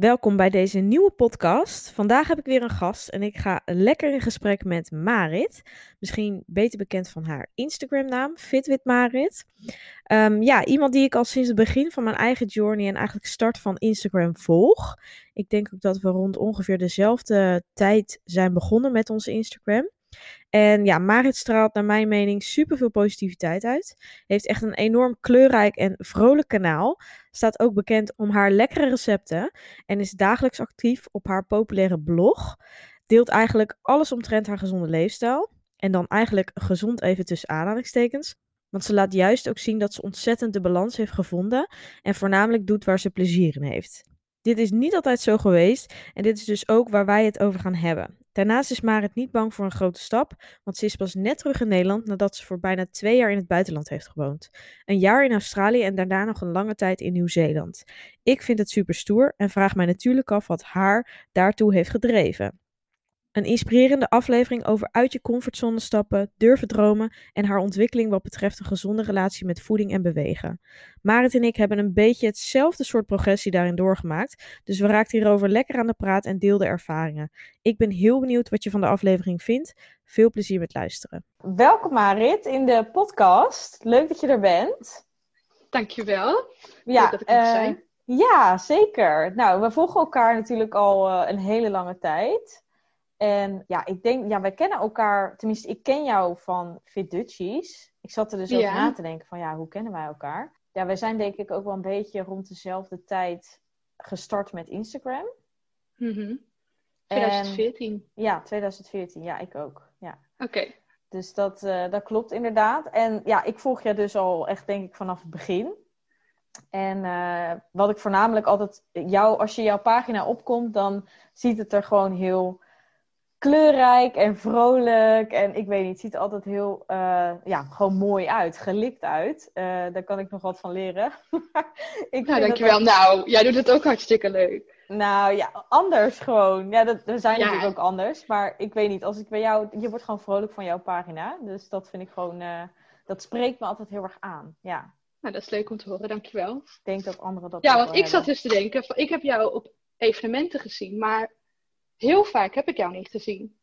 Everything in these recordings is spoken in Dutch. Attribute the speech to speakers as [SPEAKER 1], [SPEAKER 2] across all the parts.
[SPEAKER 1] Welkom bij deze nieuwe podcast. Vandaag heb ik weer een gast en ik ga lekker in gesprek met Marit. Misschien beter bekend van haar Instagram-naam, Fitwit Marit. Ehm, ja, iemand die ik al sinds het begin van mijn eigen journey en eigenlijk start van Instagram volg. Ik denk ook dat we rond ongeveer dezelfde tijd zijn begonnen met onze Instagram. En ja, Marit straalt naar mijn mening superveel positiviteit uit. Heeft echt een enorm kleurrijk en vrolijk kanaal. Staat ook bekend om haar lekkere recepten. En is dagelijks actief op haar populaire blog. Deelt eigenlijk alles omtrent haar gezonde leefstijl. En dan eigenlijk gezond even tussen aanhalingstekens. Want ze laat juist ook zien dat ze ontzettend de balans heeft gevonden. En voornamelijk doet waar ze plezier in heeft. Dit is niet altijd zo geweest. En dit is dus ook waar wij het over gaan hebben. Daarnaast is Marit niet bang voor een grote stap, want ze is pas net terug in Nederland nadat ze voor bijna twee jaar in het buitenland heeft gewoond. Een jaar in Australië en daarna nog een lange tijd in Nieuw-Zeeland. Ik vind het super stoer en vraag mij natuurlijk af wat haar daartoe heeft gedreven. Een inspirerende aflevering over uit je comfortzone stappen, durven dromen en haar ontwikkeling wat betreft een gezonde relatie met voeding en bewegen. Marit en ik hebben een beetje hetzelfde soort progressie daarin doorgemaakt, dus we raakten hierover lekker aan de praat en deelden ervaringen. Ik ben heel benieuwd wat je van de aflevering vindt. Veel plezier met luisteren. Welkom Marit in de podcast. Leuk dat je er bent.
[SPEAKER 2] Dankjewel. Ja, Leuk dat ik er uh, zijn.
[SPEAKER 1] Ja, zeker. Nou, we volgen elkaar natuurlijk al uh, een hele lange tijd. En ja, ik denk, ja, wij kennen elkaar, tenminste, ik ken jou van Fit Dutchies. Ik zat er dus over na te denken van, ja, hoe kennen wij elkaar? Ja, wij zijn denk ik ook wel een beetje rond dezelfde tijd gestart met Instagram.
[SPEAKER 2] Mm 2014?
[SPEAKER 1] ja, 2014. Ja, ik ook. Ja.
[SPEAKER 2] Oké.
[SPEAKER 1] Dus dat, uh, dat klopt inderdaad. En ja, ik volg je dus al echt denk ik vanaf het begin. En uh, wat ik voornamelijk altijd, jou, als je jouw pagina opkomt, dan ziet het er gewoon heel kleurrijk en vrolijk. En ik weet niet, het ziet er altijd heel, uh, ja, gewoon mooi uit, gelikt uit. Uh, daar kan ik nog wat van leren.
[SPEAKER 2] ik nou, dankjewel. Ook... Nou, jij doet het ook hartstikke leuk.
[SPEAKER 1] Nou ja, anders gewoon. Ja, dat, we zijn ja. natuurlijk ook anders. Maar ik weet niet, als ik bij jou, je wordt gewoon vrolijk van jouw pagina. Dus dat vind ik gewoon, uh, dat spreekt me altijd heel erg aan. Ja.
[SPEAKER 2] Nou, dat is leuk om te horen, dankjewel.
[SPEAKER 1] Ik denk dat anderen dat
[SPEAKER 2] Ja, want ik hebben. zat dus te denken, ik heb jou op evenementen gezien, maar heel vaak heb ik jou niet gezien.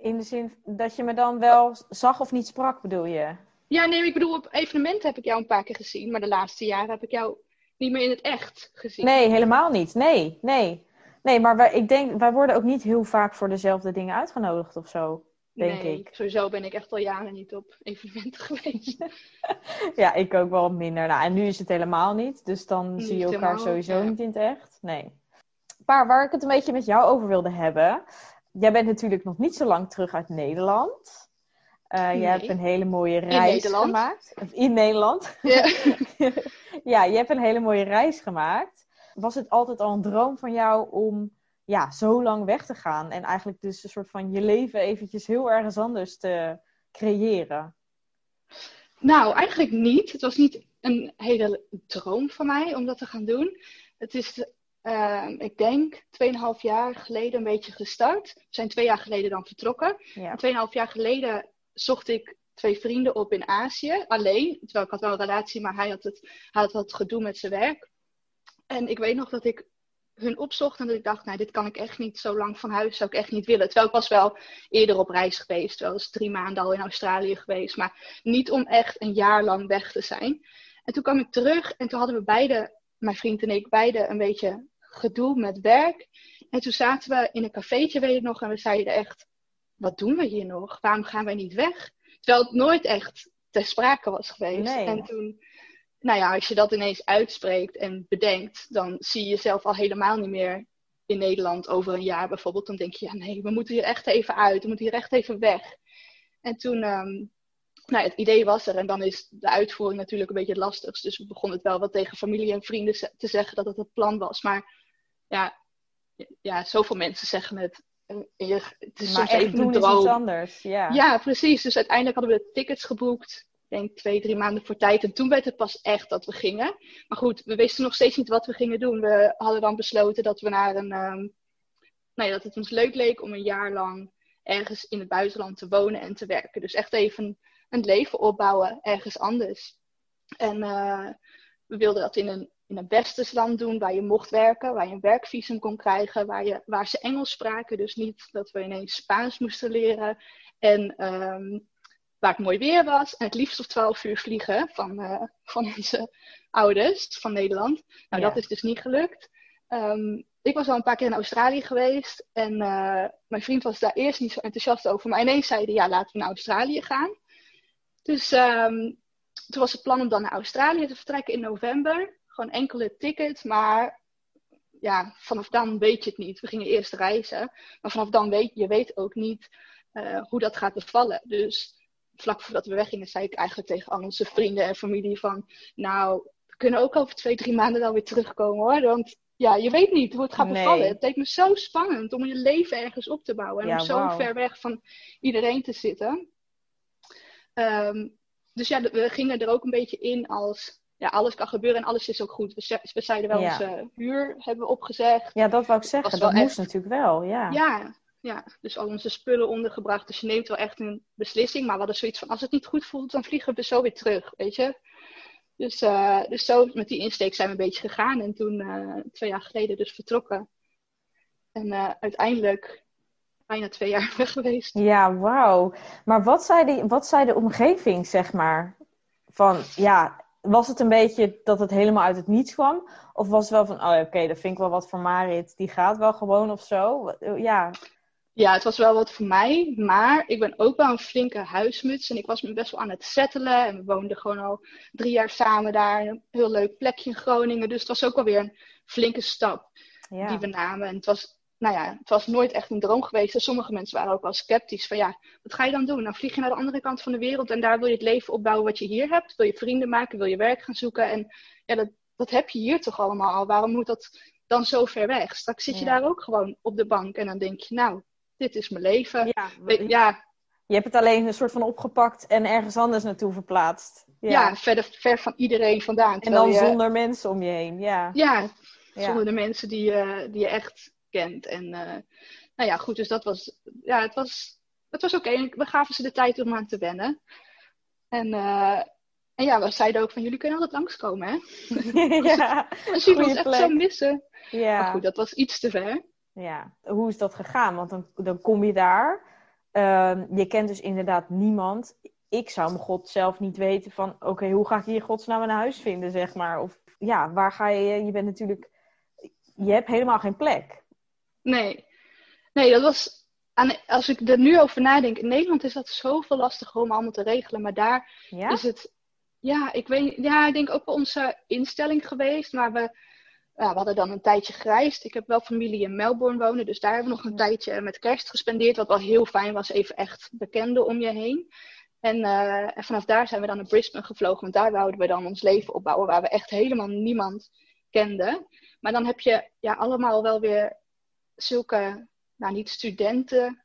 [SPEAKER 1] In de zin dat je me dan wel zag of niet sprak, bedoel je?
[SPEAKER 2] Ja, nee, ik bedoel, op evenementen heb ik jou een paar keer gezien. Maar de laatste jaren heb ik jou niet meer in het echt gezien.
[SPEAKER 1] Nee, helemaal niet. Nee, nee. Nee, maar wij, ik denk, wij worden ook niet heel vaak voor dezelfde dingen uitgenodigd of zo. Denk nee, ik.
[SPEAKER 2] sowieso ben ik echt al jaren niet op evenementen geweest.
[SPEAKER 1] ja, ik ook wel minder. Nou, en nu is het helemaal niet. Dus dan niet zie je elkaar sowieso ja. niet in het echt. Nee paar waar ik het een beetje met jou over wilde hebben. Jij bent natuurlijk nog niet zo lang terug uit Nederland. Uh, nee. Je hebt een hele mooie reis gemaakt. In Nederland. Ja. ja, je hebt een hele mooie reis gemaakt. Was het altijd al een droom van jou om ja, zo lang weg te gaan? En eigenlijk dus een soort van je leven eventjes heel ergens anders te creëren?
[SPEAKER 2] Nou, eigenlijk niet. Het was niet een hele droom van mij om dat te gaan doen. Het is uh, ik denk 2,5 jaar geleden een beetje gestart. We zijn twee jaar geleden dan vertrokken. Ja. 2,5 jaar geleden zocht ik twee vrienden op in Azië, alleen. Terwijl ik had wel een relatie, maar hij had het, hij had het gedoe met zijn werk. En ik weet nog dat ik hun opzocht en dat ik dacht, nou, dit kan ik echt niet zo lang van huis, zou ik echt niet willen. Terwijl ik was wel eerder op reis geweest, wel eens drie maanden al in Australië geweest, maar niet om echt een jaar lang weg te zijn. En toen kwam ik terug en toen hadden we beide, mijn vriend en ik, beide een beetje gedoe met werk. En toen zaten we in een cafeetje, weet ik nog, en we zeiden echt, wat doen we hier nog? Waarom gaan wij niet weg? Terwijl het nooit echt ter sprake was geweest.
[SPEAKER 1] Nee.
[SPEAKER 2] En toen nou ja, als je dat ineens uitspreekt en bedenkt, dan zie je jezelf al helemaal niet meer in Nederland over een jaar bijvoorbeeld. Dan denk je, ja nee, we moeten hier echt even uit, we moeten hier echt even weg. En toen, um, nou, het idee was er en dan is de uitvoering natuurlijk een beetje het lastigst. Dus we begonnen het wel wat tegen familie en vrienden te zeggen dat het het plan was. Maar ja, ja zoveel mensen zeggen het.
[SPEAKER 3] je, het is maar soms even doen is iets anders, ja.
[SPEAKER 2] Ja, precies. Dus uiteindelijk hadden we tickets geboekt denk twee, drie maanden voor tijd. En toen werd het pas echt dat we gingen. Maar goed, we wisten nog steeds niet wat we gingen doen. We hadden dan besloten dat we naar een. Um, nou ja, dat het ons leuk leek om een jaar lang ergens in het buitenland te wonen en te werken. Dus echt even een leven opbouwen ergens anders. En uh, we wilden dat in een, in een land doen waar je mocht werken, waar je een werkvisum kon krijgen, waar, je, waar ze Engels spraken. Dus niet dat we ineens Spaans moesten leren. En um, waar het mooi weer was. En het liefst op 12 uur vliegen van, uh, van onze ouders van Nederland. Nou, dat is dus niet gelukt. Um, ik was al een paar keer in Australië geweest. En uh, mijn vriend was daar eerst niet zo enthousiast over. Maar ineens zeiden, ja, laten we naar Australië gaan. Dus um, toen was het plan om dan naar Australië te vertrekken in november. Gewoon enkele tickets, maar ja, vanaf dan weet je het niet. We gingen eerst reizen, maar vanaf dan weet je weet ook niet uh, hoe dat gaat bevallen. Dus vlak voordat we weggingen, zei ik eigenlijk tegen al onze vrienden en familie van, nou, we kunnen ook over twee, drie maanden dan weer terugkomen hoor. Want ja, je weet niet hoe het gaat bevallen. Het leek me zo spannend om je leven ergens op te bouwen en om zo ver weg van iedereen te zitten. Um, dus ja, we gingen er ook een beetje in als ja, alles kan gebeuren en alles is ook goed. We, we zeiden wel onze huur hebben we opgezegd.
[SPEAKER 3] Ja, dat wou ik zeggen. Dat moest natuurlijk wel, ja.
[SPEAKER 2] Ja, ja, dus al onze spullen ondergebracht. Dus je neemt wel echt een beslissing. Maar we hadden zoiets van, als het niet goed voelt, dan vliegen we zo weer terug, weet je. Dus, uh, dus zo met die insteek zijn we een beetje gegaan. En toen, uh, twee jaar geleden, dus vertrokken. En uh, uiteindelijk bijna twee jaar weg geweest.
[SPEAKER 3] Ja, wauw. Maar wat zei, die, wat zei de omgeving, zeg maar? Van, ja, was het een beetje dat het helemaal uit het niets kwam? Of was het wel van, oh oké, dat vind ik wel wat voor Marit. Die gaat wel gewoon of zo? Ja,
[SPEAKER 2] ja, het was wel wat voor mij. Maar ik ben ook wel een flinke huismuts. En ik was me best wel aan het settelen. En we woonden gewoon al drie jaar samen daar. Een heel leuk plekje in Groningen. Dus het was ook alweer een flinke stap die we namen. En het was, nou ja, het was nooit echt een droom geweest. En sommige mensen waren ook wel sceptisch. Van ja, wat ga je dan doen? Dan vlieg je naar de andere kant van de wereld. En daar wil je het leven opbouwen wat je hier hebt. Wil je vrienden maken? Wil je werk gaan zoeken? En ja, dat, dat heb je hier toch allemaal al. Waarom moet dat dan zo ver weg? Straks zit je daar ook gewoon op de bank. En dan denk je, nou dit is mijn leven. Ja,
[SPEAKER 3] ja. Je hebt het alleen een soort van opgepakt en ergens anders naartoe verplaatst.
[SPEAKER 2] Ja, ja verder, ver van iedereen vandaan.
[SPEAKER 3] En dan zonder mensen om je heen, ja.
[SPEAKER 2] Ja, zonder de mensen die, je, die je echt kent. En uh, nou ja, goed, dus dat was, ja, het was, het was oké. We gaven ze de tijd om aan te wennen. En, uh, en ja, we zeiden ook van, jullie kunnen altijd langskomen, hè? ja, Als jullie ons echt zo missen. Ja. Maar goed, dat was iets te ver
[SPEAKER 3] ja, hoe is dat gegaan? Want dan, dan kom je daar. Ehm, je kent dus inderdaad niemand. Ik zou mijn god zelf niet weten van... Oké, hoe ga ik hier godsnaam een huis vinden, zeg maar? Of ja, waar ga je... Je bent natuurlijk... Je hebt helemaal geen plek.
[SPEAKER 2] Nee. Nee, dat was... Als ik er nu over nadenk... In Nederland is dat zoveel lastiger om allemaal te regelen. Maar daar is het... Ja, ik weet... Ja, ik denk ook wel onze instelling geweest. Maar we we hadden dan een tijdje gereisd. Ik heb wel familie in Melbourne wonen, dus daar hebben we nog een tijdje met kerst gespendeerd. Wat wel heel fijn was, even echt bekenden om je heen. En, uh, en, vanaf daar zijn we dan naar Brisbane gevlogen, want daar wouden we dan ons leven opbouwen, waar we echt helemaal niemand kenden. Maar dan heb je ja, allemaal wel weer zulke, nou niet studenten,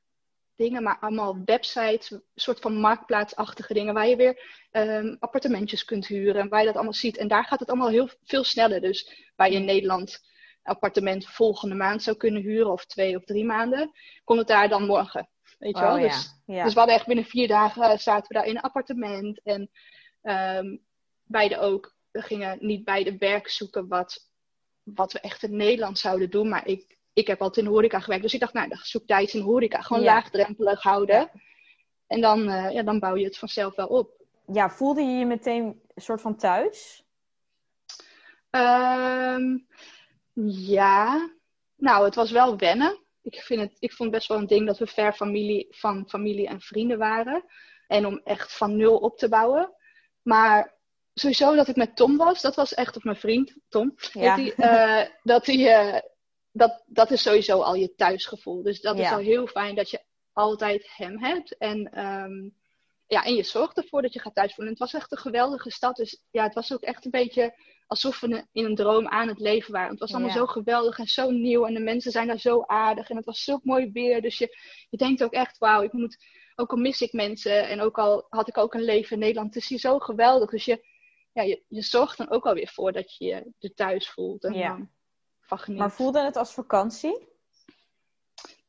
[SPEAKER 2] dingen, maar allemaal websites, een soort van marktplaatsachtige dingen, waar je weer um, appartementjes kunt huren, waar je dat allemaal ziet. En daar gaat het allemaal heel veel sneller. Dus waar je in Nederland een appartement volgende maand zou kunnen huren, of twee of drie maanden, komt het daar dan morgen. Weet je wel? Oh, dus, ja. dus we hadden echt binnen vier dagen eh, zaten we daar in een appartement. En um, beide ook, we gingen niet beide werk zoeken wat, wat we echt in Nederland zouden doen. Maar ik, ik heb altijd in de horeca gewerkt. Dus ik dacht, nou, dan zoek daar iets in de horeca. Gewoon laagdrempelig houden. En dan, uh, ja, dan bouw je het vanzelf wel op.
[SPEAKER 3] Ja, voelde je je meteen een soort van thuis?
[SPEAKER 2] Um, ja. Nou, het was wel wennen. Ik, vind het, ik vond best wel een ding dat we ver familie, van familie en vrienden waren. En om echt van nul op te bouwen. Maar sowieso dat ik met Tom was. Dat was echt, of mijn vriend Tom.
[SPEAKER 1] Ja.
[SPEAKER 2] Die, eh, dat, die, eh, dat, dat is sowieso al je thuisgevoel. Dus dat is al heel fijn dat je altijd hem hebt. En, ehm, ja, en je zorgt ervoor dat je gaat thuisvoelen. En het was echt een geweldige stad. Dus ja, het was ook echt een beetje alsof we in een droom aan het leven waren. Het was allemaal
[SPEAKER 1] Ja.
[SPEAKER 2] zo geweldig en zo nieuw. En de mensen zijn daar zo aardig. En het was zo mooi weer. Dus je, je denkt ook echt, wauw, ik moet, ook al mis ik mensen. En ook al had ik ook een leven in Nederland. Het is hier zo geweldig. Dus je, ja, je, je zorgt dan ook alweer voor dat je je er thuis voelt. En
[SPEAKER 1] Ja.
[SPEAKER 2] dan van geniet.
[SPEAKER 1] Maar voelde het als vakantie?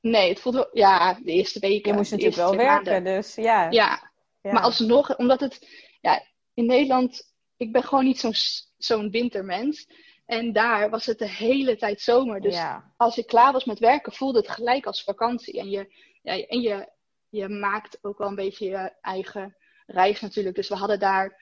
[SPEAKER 2] Nee, het voelde, ja, de eerste weken.
[SPEAKER 1] Je moest natuurlijk wel werken,
[SPEAKER 2] maanden.
[SPEAKER 1] dus ja.
[SPEAKER 2] Ja,
[SPEAKER 1] Ja.
[SPEAKER 2] Maar alsnog, omdat het, ja, in Nederland, ik ben gewoon niet zo'n zo'n wintermens. En daar was het de hele tijd zomer. Dus
[SPEAKER 1] ja.
[SPEAKER 2] als ik klaar was met werken, voelde het gelijk als vakantie. En je, ja, en je, je maakt ook wel een beetje je eigen reis natuurlijk. Dus we hadden daar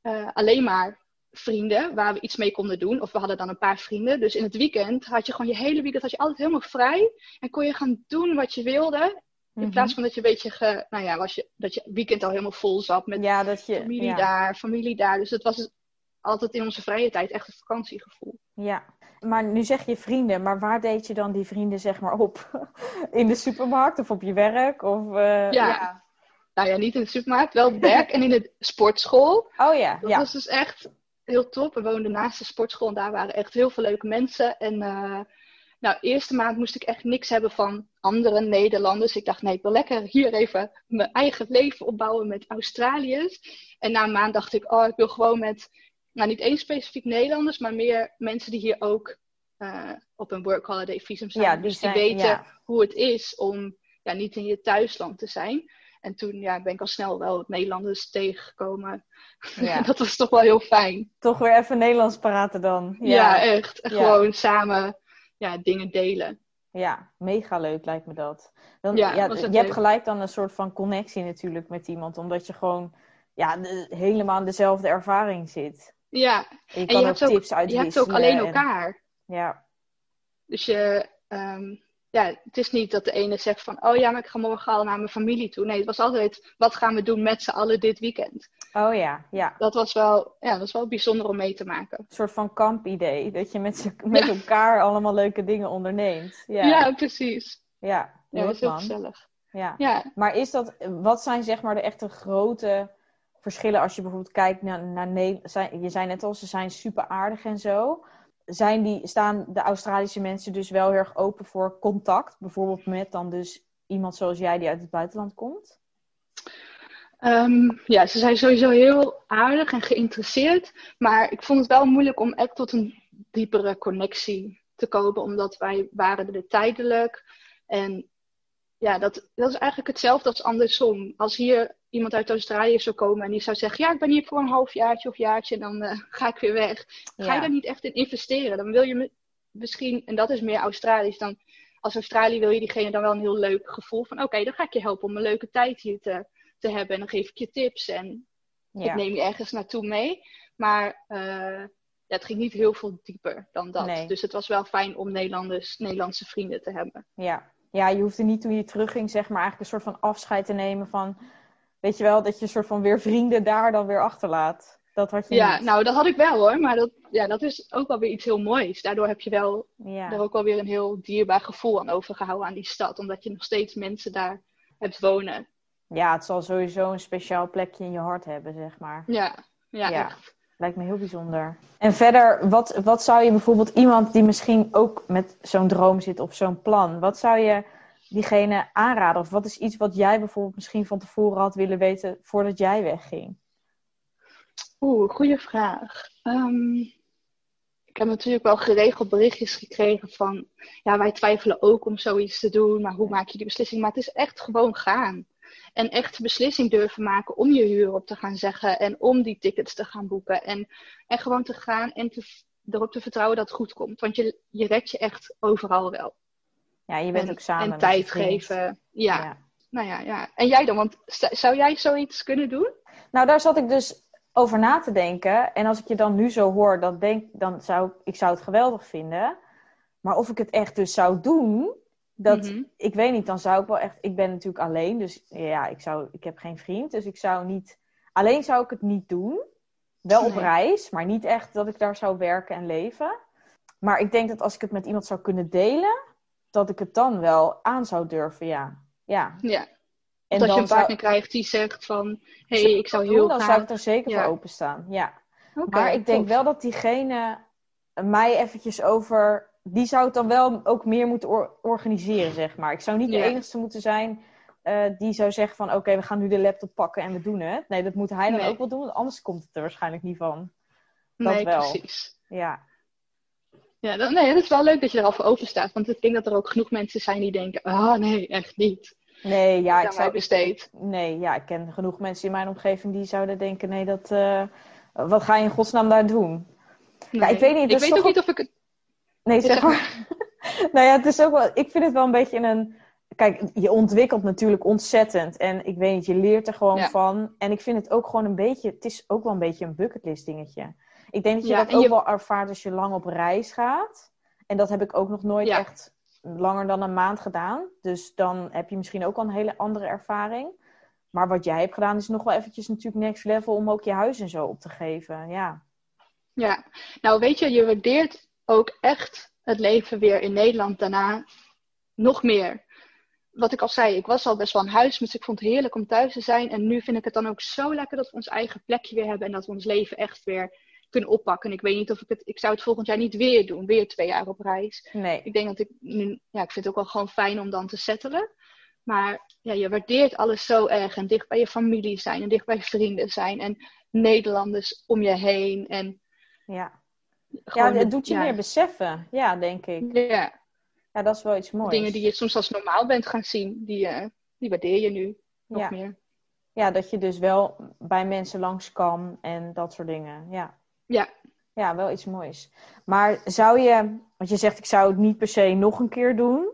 [SPEAKER 2] eh, alleen maar vrienden waar we iets mee konden doen. Of we hadden dan een paar vrienden. Dus in het weekend had je gewoon je hele weekend had je altijd helemaal vrij. En kon je gaan doen wat je wilde. In
[SPEAKER 1] Mhm.
[SPEAKER 2] plaats van dat je een beetje, ge, nou ja, was je, dat je weekend al helemaal vol zat met
[SPEAKER 1] ja, dat je.
[SPEAKER 2] familie
[SPEAKER 1] ja.
[SPEAKER 2] daar, familie daar. Dus het was dus altijd in onze vrije tijd echt een vakantiegevoel.
[SPEAKER 1] Ja, maar nu zeg je vrienden, maar waar deed je dan die vrienden zeg maar op? In de supermarkt of op je werk? Of, eh,
[SPEAKER 2] Ja. Nou ja, niet in de supermarkt, wel op werk en in de sportschool.
[SPEAKER 1] Oh ja,
[SPEAKER 2] Dat
[SPEAKER 1] ja.
[SPEAKER 2] was dus echt heel top. We woonden naast de sportschool en daar waren echt heel veel leuke mensen. En eh nou, eerste maand moest ik echt niks hebben van andere Nederlanders. Ik dacht, nee, ik wil lekker hier even mijn eigen leven opbouwen met Australiërs. En na een maand dacht ik, oh, ik wil gewoon met, nou niet één specifiek Nederlanders, maar meer mensen die hier ook eh, op een work holiday visum zijn.
[SPEAKER 1] Ja, die
[SPEAKER 2] dus die
[SPEAKER 1] zijn-
[SPEAKER 2] weten
[SPEAKER 1] ja.
[SPEAKER 2] hoe het is om ja, niet in je thuisland te zijn. En toen ja, ben ik al snel wel Nederlanders tegengekomen.
[SPEAKER 1] Ja.
[SPEAKER 2] dat was toch wel heel fijn.
[SPEAKER 1] Toch weer even Nederlands praten dan.
[SPEAKER 2] Ja, echt. En
[SPEAKER 1] Ja.
[SPEAKER 2] Gewoon samen ja, dingen delen.
[SPEAKER 1] Ja, mega leuk lijkt me dat. Dan,
[SPEAKER 2] Ja,
[SPEAKER 1] je hebt gelijk dan een soort van connectie natuurlijk met iemand, omdat je gewoon ja, de- helemaal in dezelfde ervaring zit.
[SPEAKER 2] Ja,
[SPEAKER 1] En je
[SPEAKER 2] en
[SPEAKER 1] kan
[SPEAKER 2] je
[SPEAKER 1] ook
[SPEAKER 2] hebt ook,
[SPEAKER 1] tips
[SPEAKER 2] je hebt ook alleen
[SPEAKER 1] en-
[SPEAKER 2] elkaar.
[SPEAKER 1] ja,
[SPEAKER 2] Dus je, ehm, ja, het is niet dat de ene zegt van, oh ja, maar ik ga morgen al naar mijn familie toe. Nee, het was altijd, wat gaan we doen met z'n allen dit weekend?
[SPEAKER 1] oh ja, ja.
[SPEAKER 2] Dat was wel, ja, dat was wel bijzonder om mee te maken.
[SPEAKER 1] Een soort van kampidee, dat je met, met
[SPEAKER 2] Ja.
[SPEAKER 1] elkaar allemaal leuke dingen onderneemt. Ja,
[SPEAKER 2] Ja, precies.
[SPEAKER 1] ja,
[SPEAKER 2] Ja, dat is heel
[SPEAKER 1] man.
[SPEAKER 2] gezellig.
[SPEAKER 1] Ja.
[SPEAKER 2] Ja,
[SPEAKER 1] Maar is dat, wat zijn zeg maar de echte grote verschillen als je bijvoorbeeld kijkt naar, naar Nederland? Je zei net al, ze zijn super aardig en zo. Zijn die, staan de Australische mensen dus wel heel erg open voor contact? Bijvoorbeeld met dan dus iemand zoals jij die uit het buitenland komt?
[SPEAKER 2] Ehm, ja, ze zijn sowieso heel aardig en geïnteresseerd. Maar ik vond het wel moeilijk om echt tot een diepere connectie te komen. Omdat wij waren er tijdelijk. En ja, dat, dat is eigenlijk hetzelfde als andersom. Als hier iemand uit Australië zou komen en die zou zeggen... Ja, ik ben hier voor een halfjaartje of jaartje en dan eh, ga ik weer weg. Ga je daar niet echt in investeren? Dan wil je misschien, en dat is meer Australisch dan... Als Australië wil je diegene dan wel een heel leuk gevoel van... Oké, dan ga ik je helpen om een leuke tijd hier te, te hebben. En dan geef ik je tips en ik neem je ergens naartoe mee. Maar eh, ja, het ging niet heel veel dieper dan dat.
[SPEAKER 1] Nee.
[SPEAKER 2] Dus het was wel fijn om Nederlanders, Nederlandse vrienden te hebben.
[SPEAKER 1] Ja. ja, je hoefde niet toen je terugging zeg maar eigenlijk een soort van afscheid te nemen van... Weet je wel, dat je een soort van weer vrienden daar dan weer achterlaat. Dat had je
[SPEAKER 2] Ja,
[SPEAKER 1] niet.
[SPEAKER 2] nou dat had ik wel hoor. Maar dat, ja, dat is ook wel weer iets heel moois. Daardoor heb je wel
[SPEAKER 1] ja.
[SPEAKER 2] er ook wel weer een heel dierbaar gevoel aan overgehouden aan die stad. Omdat je nog steeds mensen daar hebt wonen.
[SPEAKER 1] ja, het zal sowieso een speciaal plekje in je hart hebben, zeg maar.
[SPEAKER 2] Ja, ja,
[SPEAKER 1] Ja.
[SPEAKER 2] echt.
[SPEAKER 1] Lijkt me heel bijzonder. En verder, wat, wat zou je bijvoorbeeld iemand die misschien ook met zo'n droom zit of zo'n plan, wat zou je diegene aanraden? Of wat is iets wat jij bijvoorbeeld misschien van tevoren had willen weten voordat jij wegging?
[SPEAKER 2] Oeh, goede vraag. Ehm, ik heb natuurlijk wel geregeld berichtjes gekregen van, ja, wij twijfelen ook om zoiets te doen, maar hoe maak je die beslissing? Maar het is echt gewoon gaan. En echt de beslissing durven maken om je huur op te gaan zeggen en om die tickets te gaan boeken. En, en gewoon te gaan en erop te vertrouwen dat het goed komt. Want je, je redt je echt overal wel.
[SPEAKER 1] Ja, je bent
[SPEAKER 2] en,
[SPEAKER 1] ook samen.
[SPEAKER 2] en tijd geven. Ja,
[SPEAKER 1] Ja.
[SPEAKER 2] nou ja, ja. En jij dan? Want zou jij zoiets kunnen doen?
[SPEAKER 1] Nou, daar zat ik dus over na te denken. En als ik je dan nu zo hoor, dat denk, dan zou ik, ik zou het geweldig vinden. Maar of ik het echt dus zou doen, dat,
[SPEAKER 2] Mhm.
[SPEAKER 1] ik weet niet, dan zou ik wel echt. Ik ben natuurlijk alleen, dus ja, ik, zou, ik heb geen vriend. Dus ik zou niet. Alleen zou ik het niet doen. Wel op reis, maar niet echt dat ik daar zou werken en leven. Maar ik denk dat als ik het met iemand zou kunnen delen, dat ik het dan wel aan zou durven, ja. Ja.
[SPEAKER 2] Ja.
[SPEAKER 1] En
[SPEAKER 2] dat je een
[SPEAKER 1] zou-
[SPEAKER 2] partner krijgt die zegt van... Hé, hey, ik zou
[SPEAKER 1] doen,
[SPEAKER 2] heel
[SPEAKER 1] Dan
[SPEAKER 2] graag...
[SPEAKER 1] zou ik er zeker
[SPEAKER 2] Ja.
[SPEAKER 1] voor openstaan, ja. Maar ik denk wel dat diegene mij eventjes over... Die zou het dan wel ook meer moeten or- organiseren, zeg maar. Ik zou niet de enige moeten zijn eh, die zou zeggen van... Oké, we gaan nu de laptop pakken en we doen het. Nee, dat moet hij dan
[SPEAKER 2] Nee.
[SPEAKER 1] ook wel doen, want anders komt het er waarschijnlijk niet van. dat
[SPEAKER 2] Nee,
[SPEAKER 1] wel.
[SPEAKER 2] precies.
[SPEAKER 1] Ja,
[SPEAKER 2] Ja, dan, nee, het is wel leuk dat je er al voor open staat. Want ik denk dat er ook genoeg mensen zijn die denken... Ah, nee, echt niet.
[SPEAKER 1] nee, ja,
[SPEAKER 2] Ja,
[SPEAKER 1] ik zou...
[SPEAKER 2] besteed.
[SPEAKER 1] Nee, ja, ik ken genoeg mensen in mijn omgeving die zouden denken... Nee, dat... eh, wat ga je in godsnaam daar doen?
[SPEAKER 2] Nee.
[SPEAKER 1] ik weet niet,
[SPEAKER 2] Ik
[SPEAKER 1] dat
[SPEAKER 2] weet
[SPEAKER 1] toch
[SPEAKER 2] ook niet of ik het...
[SPEAKER 1] Nee,
[SPEAKER 2] Zeg
[SPEAKER 1] zeg maar. nou ja, het is ook wel. Ik vind het wel een beetje een. Kijk, je ontwikkelt natuurlijk ontzettend. En ik weet niet, je leert er gewoon
[SPEAKER 2] Ja.
[SPEAKER 1] van. En ik vind het ook gewoon een beetje. Het is ook wel een beetje een bucketlist dingetje. Ik denk dat je
[SPEAKER 2] Ja,
[SPEAKER 1] dat ook
[SPEAKER 2] je-
[SPEAKER 1] wel ervaart als je lang op reis gaat. En dat heb ik ook nog nooit
[SPEAKER 2] Ja.
[SPEAKER 1] echt langer dan een maand gedaan. Dus dan heb je misschien ook al een hele andere ervaring. Maar wat jij hebt gedaan is nog wel eventjes natuurlijk next level om ook je huis en zo op te geven. Ja.
[SPEAKER 2] Ja, nou weet je, je waardeert ook echt het leven weer in Nederland daarna nog meer. Wat ik al zei, ik was al best wel een huis, dus ik vond het heerlijk om thuis te zijn. En nu vind ik het dan ook zo lekker dat we ons eigen plekje weer hebben en dat we ons leven echt weer kunnen oppakken. En ik weet niet of ik het, ik zou het volgend jaar niet weer doen, weer twee jaar op reis.
[SPEAKER 1] Nee.
[SPEAKER 2] Ik denk dat ik nu, ja, ik vind het ook wel gewoon fijn om dan te settelen. Maar ja, je waardeert alles zo erg en dicht bij je familie zijn en dicht bij vrienden zijn en Nederlanders om je heen. En
[SPEAKER 1] Ja. Ja, het doet je
[SPEAKER 2] ja,
[SPEAKER 1] meer beseffen. Ja, denk ik.
[SPEAKER 2] Ja,
[SPEAKER 1] Ja, dat is wel iets moois.
[SPEAKER 2] dingen die je soms als normaal bent gaan zien, die, eh, die waardeer je nu nog
[SPEAKER 1] ja.
[SPEAKER 2] meer.
[SPEAKER 1] ja, dat je dus wel bij mensen langs kan en dat soort dingen. Ja.
[SPEAKER 2] Ja.
[SPEAKER 1] Ja, wel iets moois. Maar zou je, want je zegt ik zou het niet per se nog een keer doen.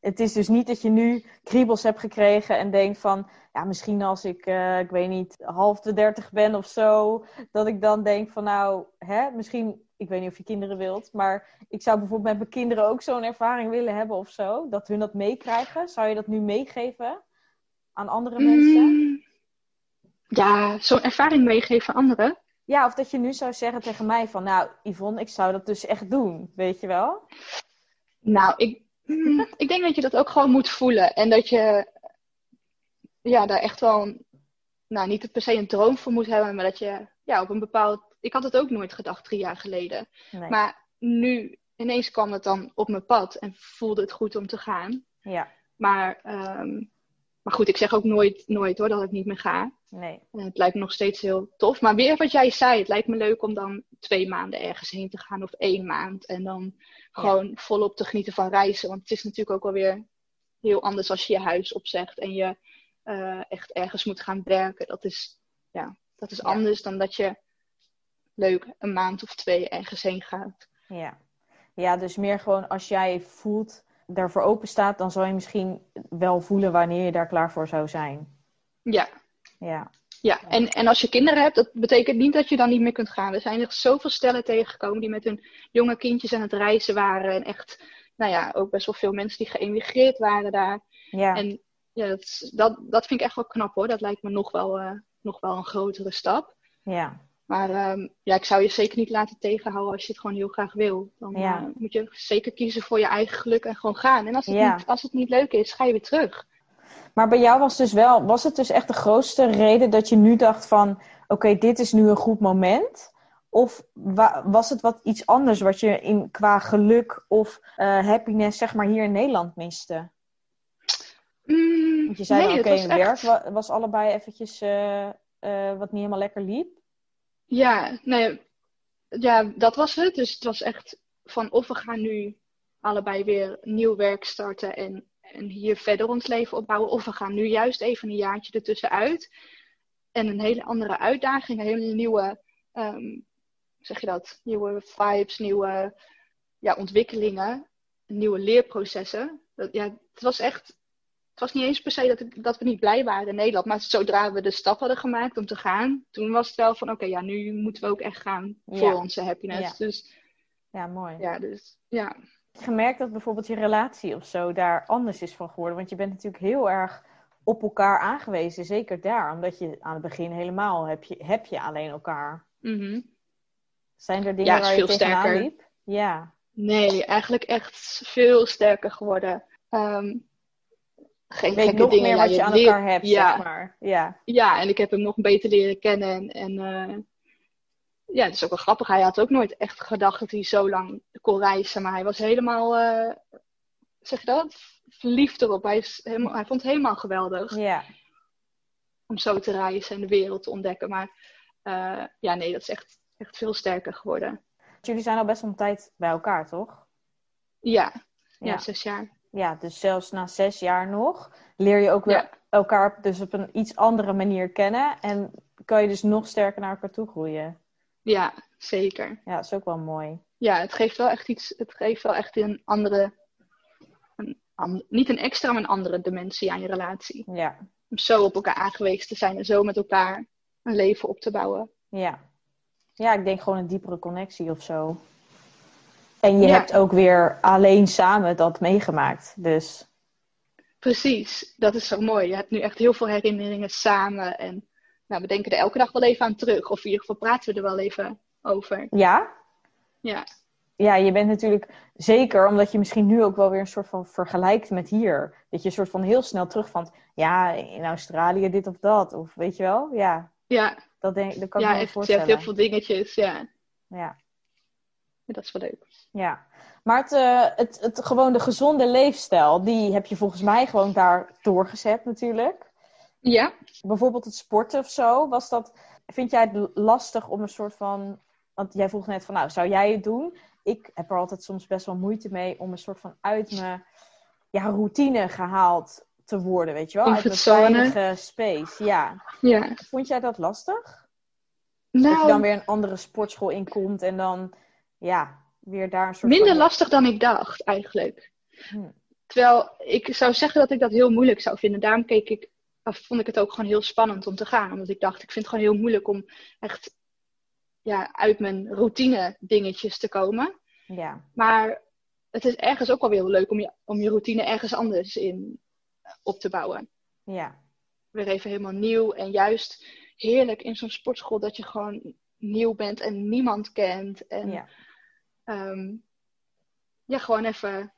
[SPEAKER 1] Het is dus niet dat je nu kriebels hebt gekregen en denkt van, ja, misschien als ik, eh, ik weet niet, half de dertig ben of zo, dat ik dan denk van, nou, hè, misschien, ik weet niet of je kinderen wilt, maar ik zou bijvoorbeeld met mijn kinderen ook zo'n ervaring willen hebben of zo, dat hun dat meekrijgen. Zou je dat nu meegeven aan andere mensen?
[SPEAKER 2] Mm, ja, zo'n ervaring meegeven aan anderen.
[SPEAKER 1] Ja, of dat je nu zou zeggen tegen mij van, nou, Yvonne, ik zou dat dus echt doen, weet je wel?
[SPEAKER 2] Nou, ik, mm, ik denk dat je dat ook gewoon moet voelen. En dat je ja, daar echt wel, een- nou niet per se een droom voor moet hebben, maar dat je ja, op een bepaald... Ik had het ook nooit gedacht drie jaar geleden.
[SPEAKER 1] Nee.
[SPEAKER 2] Maar nu ineens kwam het dan op mijn pad en voelde het goed om te gaan.
[SPEAKER 1] Ja,
[SPEAKER 2] Maar, ehm, maar goed, ik zeg ook nooit, nooit hoor dat ik niet meer ga.
[SPEAKER 1] nee.
[SPEAKER 2] En het lijkt me nog steeds heel tof. Maar weer wat jij zei, het lijkt me leuk om dan twee maanden ergens heen te gaan of één maand. En dan gewoon volop te genieten van reizen. Want het is natuurlijk ook wel weer heel anders als je je huis opzegt en je eh, echt ergens moet gaan werken. Dat is, ja, dat is
[SPEAKER 1] Ja.
[SPEAKER 2] anders dan dat je leuk een maand of twee ergens heen gaat.
[SPEAKER 1] Ja. ja, dus meer gewoon als jij voelt, daarvoor open staat, dan zal je misschien wel voelen wanneer je daar klaar voor zou zijn.
[SPEAKER 2] Ja,
[SPEAKER 1] Ja,
[SPEAKER 2] Ja, en, en als je kinderen hebt, dat betekent niet dat je dan niet meer kunt gaan. Er zijn er zoveel stellen tegengekomen die met hun jonge kindjes aan het reizen waren. En echt, nou ja, ook best wel veel mensen die geëmigreerd waren daar.
[SPEAKER 1] ja,
[SPEAKER 2] En ja, dat, dat, dat vind ik echt wel knap hoor. Dat lijkt me nog wel, eh, nog wel een grotere stap.
[SPEAKER 1] ja.
[SPEAKER 2] Maar ehm, ja, ik zou je zeker niet laten tegenhouden als je het gewoon heel graag wil. Dan
[SPEAKER 1] Ja.
[SPEAKER 2] eh, moet je zeker kiezen voor je eigen geluk en gewoon gaan. En als het,
[SPEAKER 1] Ja.
[SPEAKER 2] niet, als het niet leuk is, ga je weer terug.
[SPEAKER 1] Maar bij jou was dus wel, was het dus echt de grootste reden dat je nu dacht van, oké, dit is nu een goed moment? Of wa- was het wat iets anders wat je in, qua geluk of eh, happiness, zeg maar, hier in Nederland miste?
[SPEAKER 2] Mm,
[SPEAKER 1] Want je zei
[SPEAKER 2] nee,
[SPEAKER 1] dan, oké,
[SPEAKER 2] was
[SPEAKER 1] werk
[SPEAKER 2] echt-
[SPEAKER 1] was allebei eventjes eh, wat niet helemaal lekker liep.
[SPEAKER 2] Ja, nee, ja, dat was het. Dus het was echt van of we gaan nu allebei weer nieuw werk starten en, en hier verder ons leven opbouwen. Of we gaan nu juist even een jaartje ertussenuit. En een hele andere uitdaging, een hele nieuwe, ehm, zeg je dat? Nieuwe vibes, nieuwe ja, ontwikkelingen, nieuwe leerprocessen. Ja, het was echt, het was niet eens per se dat, ik, dat we niet blij waren in Nederland. Maar zodra we de stap hadden gemaakt om te gaan, toen was het wel van oké, ja, nu moeten we ook echt gaan voor
[SPEAKER 1] Ja.
[SPEAKER 2] onze happiness. Dus
[SPEAKER 1] Ja, mooi.
[SPEAKER 2] ja, dus ja.
[SPEAKER 1] Heb je gemerkt dat bijvoorbeeld je relatie of zo daar anders is van geworden? Want je bent natuurlijk heel erg op elkaar aangewezen, zeker daar. Omdat je aan het begin helemaal heb je, heb je alleen elkaar.
[SPEAKER 2] Mhm.
[SPEAKER 1] Zijn er dingen
[SPEAKER 2] Ja,
[SPEAKER 1] waar je tegenaan
[SPEAKER 2] sterker.
[SPEAKER 1] liep? Ja.
[SPEAKER 2] Nee, eigenlijk echt veel sterker geworden. Ehm geen
[SPEAKER 1] weet
[SPEAKER 2] gekke
[SPEAKER 1] nog
[SPEAKER 2] dingen.
[SPEAKER 1] meer wat je
[SPEAKER 2] je
[SPEAKER 1] aan
[SPEAKER 2] leert-
[SPEAKER 1] elkaar hebt,
[SPEAKER 2] ja,
[SPEAKER 1] zeg maar. Ja.
[SPEAKER 2] Ja, en ik heb hem nog beter leren kennen. En, eh, ja, het is ook wel grappig. Hij had ook nooit echt gedacht dat hij zo lang kon reizen. Maar hij was helemaal, eh, zeg je dat? Verliefd erop. Hij, is helemaal, hij vond het helemaal geweldig
[SPEAKER 1] Ja.
[SPEAKER 2] om zo te reizen en de wereld te ontdekken. Maar eh, ja, nee, dat is echt, echt veel sterker geworden.
[SPEAKER 1] Jullie zijn al best wel een tijd bij elkaar, toch?
[SPEAKER 2] Ja, ja.
[SPEAKER 1] Ja.
[SPEAKER 2] zes jaar.
[SPEAKER 1] Ja, dus zelfs na zes jaar nog leer je ook weer
[SPEAKER 2] Ja.
[SPEAKER 1] elkaar dus op een iets andere manier kennen. En kan je dus nog sterker naar elkaar toe groeien.
[SPEAKER 2] Ja, zeker.
[SPEAKER 1] Ja, dat is ook wel mooi.
[SPEAKER 2] Ja, het geeft wel echt iets. Het geeft wel echt een andere. Een, an- niet een extra, maar een andere dimensie aan je relatie.
[SPEAKER 1] Ja,
[SPEAKER 2] Om zo op elkaar aangewezen te zijn en zo met elkaar een leven op te bouwen.
[SPEAKER 1] ja. Ja, ik denk gewoon een diepere connectie of zo. En je
[SPEAKER 2] Ja.
[SPEAKER 1] hebt ook weer alleen samen dat meegemaakt. Dus
[SPEAKER 2] Precies, dat is zo mooi. Je hebt nu echt heel veel herinneringen samen. En nou, we denken er elke dag wel even aan terug. Of in ieder geval praten we er wel even over.
[SPEAKER 1] ja,
[SPEAKER 2] Ja,
[SPEAKER 1] ja, je bent natuurlijk zeker, omdat je misschien nu ook wel weer een soort van vergelijkt met hier. Dat je een soort van heel snel terugvalt. Ja, in Australië dit of dat. Of weet je wel? Ja,
[SPEAKER 2] ja,
[SPEAKER 1] dat, denk, dat kan ik
[SPEAKER 2] ja
[SPEAKER 1] wel
[SPEAKER 2] echt, je hebt
[SPEAKER 1] voorstellen.
[SPEAKER 2] heel veel dingetjes. Ja,
[SPEAKER 1] Ja,
[SPEAKER 2] dat is wel leuk.
[SPEAKER 1] Ja. Maar het, eh, het, het, gewoon de gezonde leefstijl, die heb je volgens mij gewoon daar doorgezet natuurlijk.
[SPEAKER 2] Ja,
[SPEAKER 1] Bijvoorbeeld het sporten of zo, was dat... Vind jij het lastig om een soort van... Want jij vroeg net van, nou, zou jij het doen? Ik heb er altijd soms best wel moeite mee om een soort van uit mijn ja, routine gehaald te worden, weet je wel? Uit mijn veilige space, ja.
[SPEAKER 2] ja.
[SPEAKER 1] Vond jij dat lastig? Dat je
[SPEAKER 2] Nou,
[SPEAKER 1] dan weer een andere sportschool inkomt en dan, ja, weer daar een soort
[SPEAKER 2] minder
[SPEAKER 1] van...
[SPEAKER 2] lastig dan ik dacht eigenlijk.
[SPEAKER 1] Hm.
[SPEAKER 2] Terwijl ik zou zeggen dat ik dat heel moeilijk zou vinden. Daarom keek ik, of vond ik het ook gewoon heel spannend om te gaan. Omdat ik dacht, ik vind het gewoon heel moeilijk om echt ja, uit mijn routine dingetjes te komen.
[SPEAKER 1] Ja,
[SPEAKER 2] Maar het is ergens ook wel weer heel leuk om je, om je routine ergens anders in op te bouwen.
[SPEAKER 1] ja,
[SPEAKER 2] Weer even helemaal nieuw. En juist heerlijk in zo'n sportschool dat je gewoon nieuw bent en niemand kent. En
[SPEAKER 1] ja.
[SPEAKER 2] Ehm, ja, gewoon even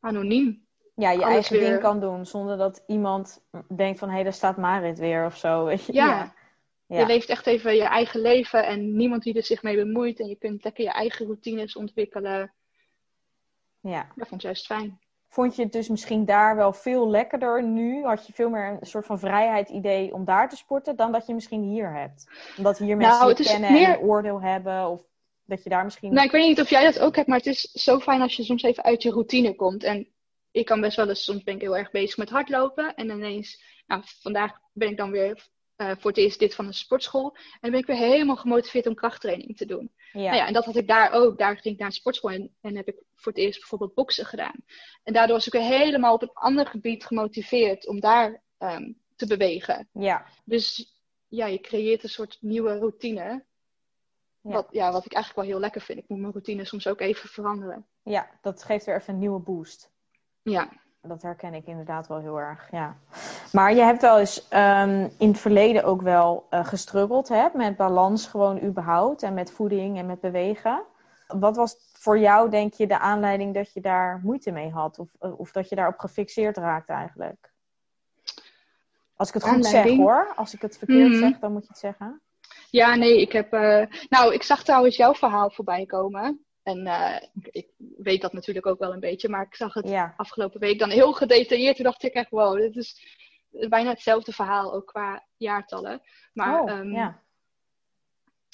[SPEAKER 2] anoniem.
[SPEAKER 1] Ja, je eigen ding kan doen zonder dat iemand denkt van, hé, daar staat Marit weer of zo?
[SPEAKER 2] Ja.
[SPEAKER 1] ja. Ja.
[SPEAKER 2] Je leeft echt even je eigen leven en niemand die er zich mee bemoeit. En je kunt lekker je eigen routines ontwikkelen.
[SPEAKER 1] ja.
[SPEAKER 2] Dat vond ik juist fijn.
[SPEAKER 1] Vond je het dus misschien daar wel veel lekkerder nu? Had je veel meer een soort van vrijheidsidee om daar te sporten dan dat je misschien hier hebt? Omdat hier mensen
[SPEAKER 2] Nou, het
[SPEAKER 1] kennen en een oordeel hebben of dat je daar misschien...
[SPEAKER 2] Nou, ik weet niet of jij dat ook hebt, maar het is zo fijn als je soms even uit je routine komt. En ik kan best wel eens, soms ben ik heel erg bezig met hardlopen. En ineens, nou, vandaag ben ik dan weer eh, voor het eerst dit van een sportschool. En dan ben ik weer helemaal gemotiveerd om krachttraining te doen.
[SPEAKER 1] Ja,
[SPEAKER 2] Nou ja, en dat had ik daar ook. Daar ging ik naar een sportschool en, en heb ik voor het eerst bijvoorbeeld boksen gedaan. En daardoor was ik weer helemaal op een ander gebied gemotiveerd om daar ehm, te bewegen.
[SPEAKER 1] ja,
[SPEAKER 2] Dus ja, je creëert een soort nieuwe routine.
[SPEAKER 1] Ja.
[SPEAKER 2] Wat, ja, wat ik eigenlijk wel heel lekker vind. Ik moet mijn routine soms ook even veranderen.
[SPEAKER 1] ja, dat geeft weer even een nieuwe boost.
[SPEAKER 2] Ja,
[SPEAKER 1] Dat herken ik inderdaad wel heel erg, ja. Maar je hebt wel eens ehm, in het verleden ook wel eh gestruggeld hè, met balans gewoon überhaupt en met voeding en met bewegen. Wat was voor jou, denk je, de aanleiding dat je daar moeite mee had? Of, of dat je daarop gefixeerd raakte eigenlijk? Als ik het goed zeg hoor. Als ik het verkeerd
[SPEAKER 2] Mhm.
[SPEAKER 1] zeg, dan moet je het zeggen.
[SPEAKER 2] Ja nee, ik heb... eh, Nou, ik zag trouwens jouw verhaal voorbij komen. En eh, ik, weet dat natuurlijk ook wel een beetje. Maar ik zag het
[SPEAKER 1] Ja,
[SPEAKER 2] afgelopen week dan heel gedetailleerd. Toen dacht ik echt, wow, dit is bijna hetzelfde verhaal, ook qua jaartallen. Maar
[SPEAKER 1] oh,
[SPEAKER 2] ehm,
[SPEAKER 1] ja.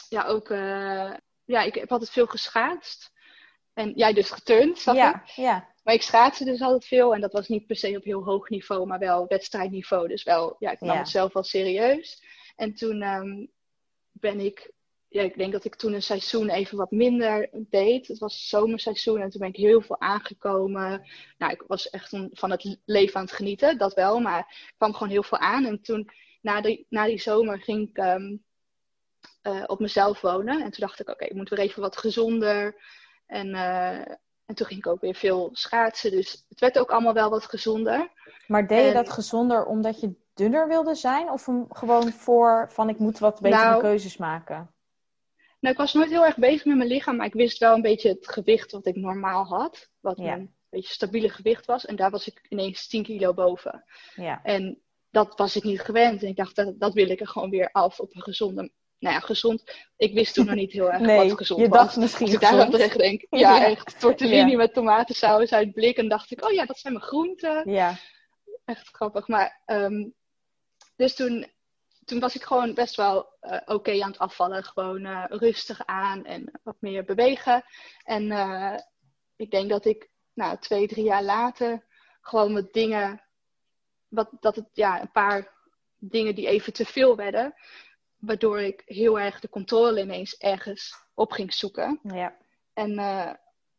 [SPEAKER 2] ja, ook, eh, ja, ik heb altijd veel geschaatst. En jij dus geturnd, zag ik.
[SPEAKER 1] ja, ja,
[SPEAKER 2] Maar ik schaatste dus altijd veel. En dat was niet per se op heel hoog niveau, maar wel wedstrijdniveau. Dus wel, ja, ik nam
[SPEAKER 1] Ja.
[SPEAKER 2] het zelf wel serieus. En toen ehm, ben ik, ja, ik denk dat ik toen een seizoen even wat minder deed. Het was zomerseizoen en toen ben ik heel veel aangekomen. Nou, ik was echt van het leven aan het genieten, dat wel. Maar ik kwam gewoon heel veel aan. En toen, na die, na die zomer, ging ik ehm, eh, op mezelf wonen. En toen dacht ik, oké, ik moet weer even wat gezonder. En, eh, en toen ging ik ook weer veel schaatsen. Dus het werd ook allemaal wel wat gezonder.
[SPEAKER 1] Maar deed je
[SPEAKER 2] En-
[SPEAKER 1] dat gezonder omdat je dunner wilde zijn? Of gewoon voor van ik moet wat betere
[SPEAKER 2] Nou,
[SPEAKER 1] keuzes maken?
[SPEAKER 2] Nou, ik was nooit heel erg bezig met mijn lichaam, maar ik wist wel een beetje het gewicht wat ik normaal had. Wat
[SPEAKER 1] Ja.
[SPEAKER 2] mijn beetje stabiele gewicht was. En daar was ik ineens 10 kilo boven.
[SPEAKER 1] Ja.
[SPEAKER 2] En dat was ik niet gewend. En ik dacht, dat, dat wil ik er gewoon weer af op een gezonde... Nou ja, gezond. Ik wist toen nog niet heel erg
[SPEAKER 1] Nee,
[SPEAKER 2] wat gezond
[SPEAKER 1] je
[SPEAKER 2] was.
[SPEAKER 1] dacht misschien
[SPEAKER 2] Als ik daar aan
[SPEAKER 1] gezond.
[SPEAKER 2] terugdenk. Ja,
[SPEAKER 1] Ja.
[SPEAKER 2] echt tortellini
[SPEAKER 1] Ja.
[SPEAKER 2] met tomatensaus uit blik. En dacht ik, oh ja, dat zijn mijn groenten.
[SPEAKER 1] Ja.
[SPEAKER 2] Echt grappig. Maar, ehm, dus toen, toen was ik gewoon best wel eh, oké aan het afvallen. Gewoon eh, rustig aan en wat meer bewegen. En eh, ik denk dat ik, nou, twee, drie jaar later, gewoon wat dingen, wat, dat het, ja, een paar dingen die even te veel werden. Waardoor ik heel erg de controle ineens ergens op ging zoeken.
[SPEAKER 1] Ja.
[SPEAKER 2] En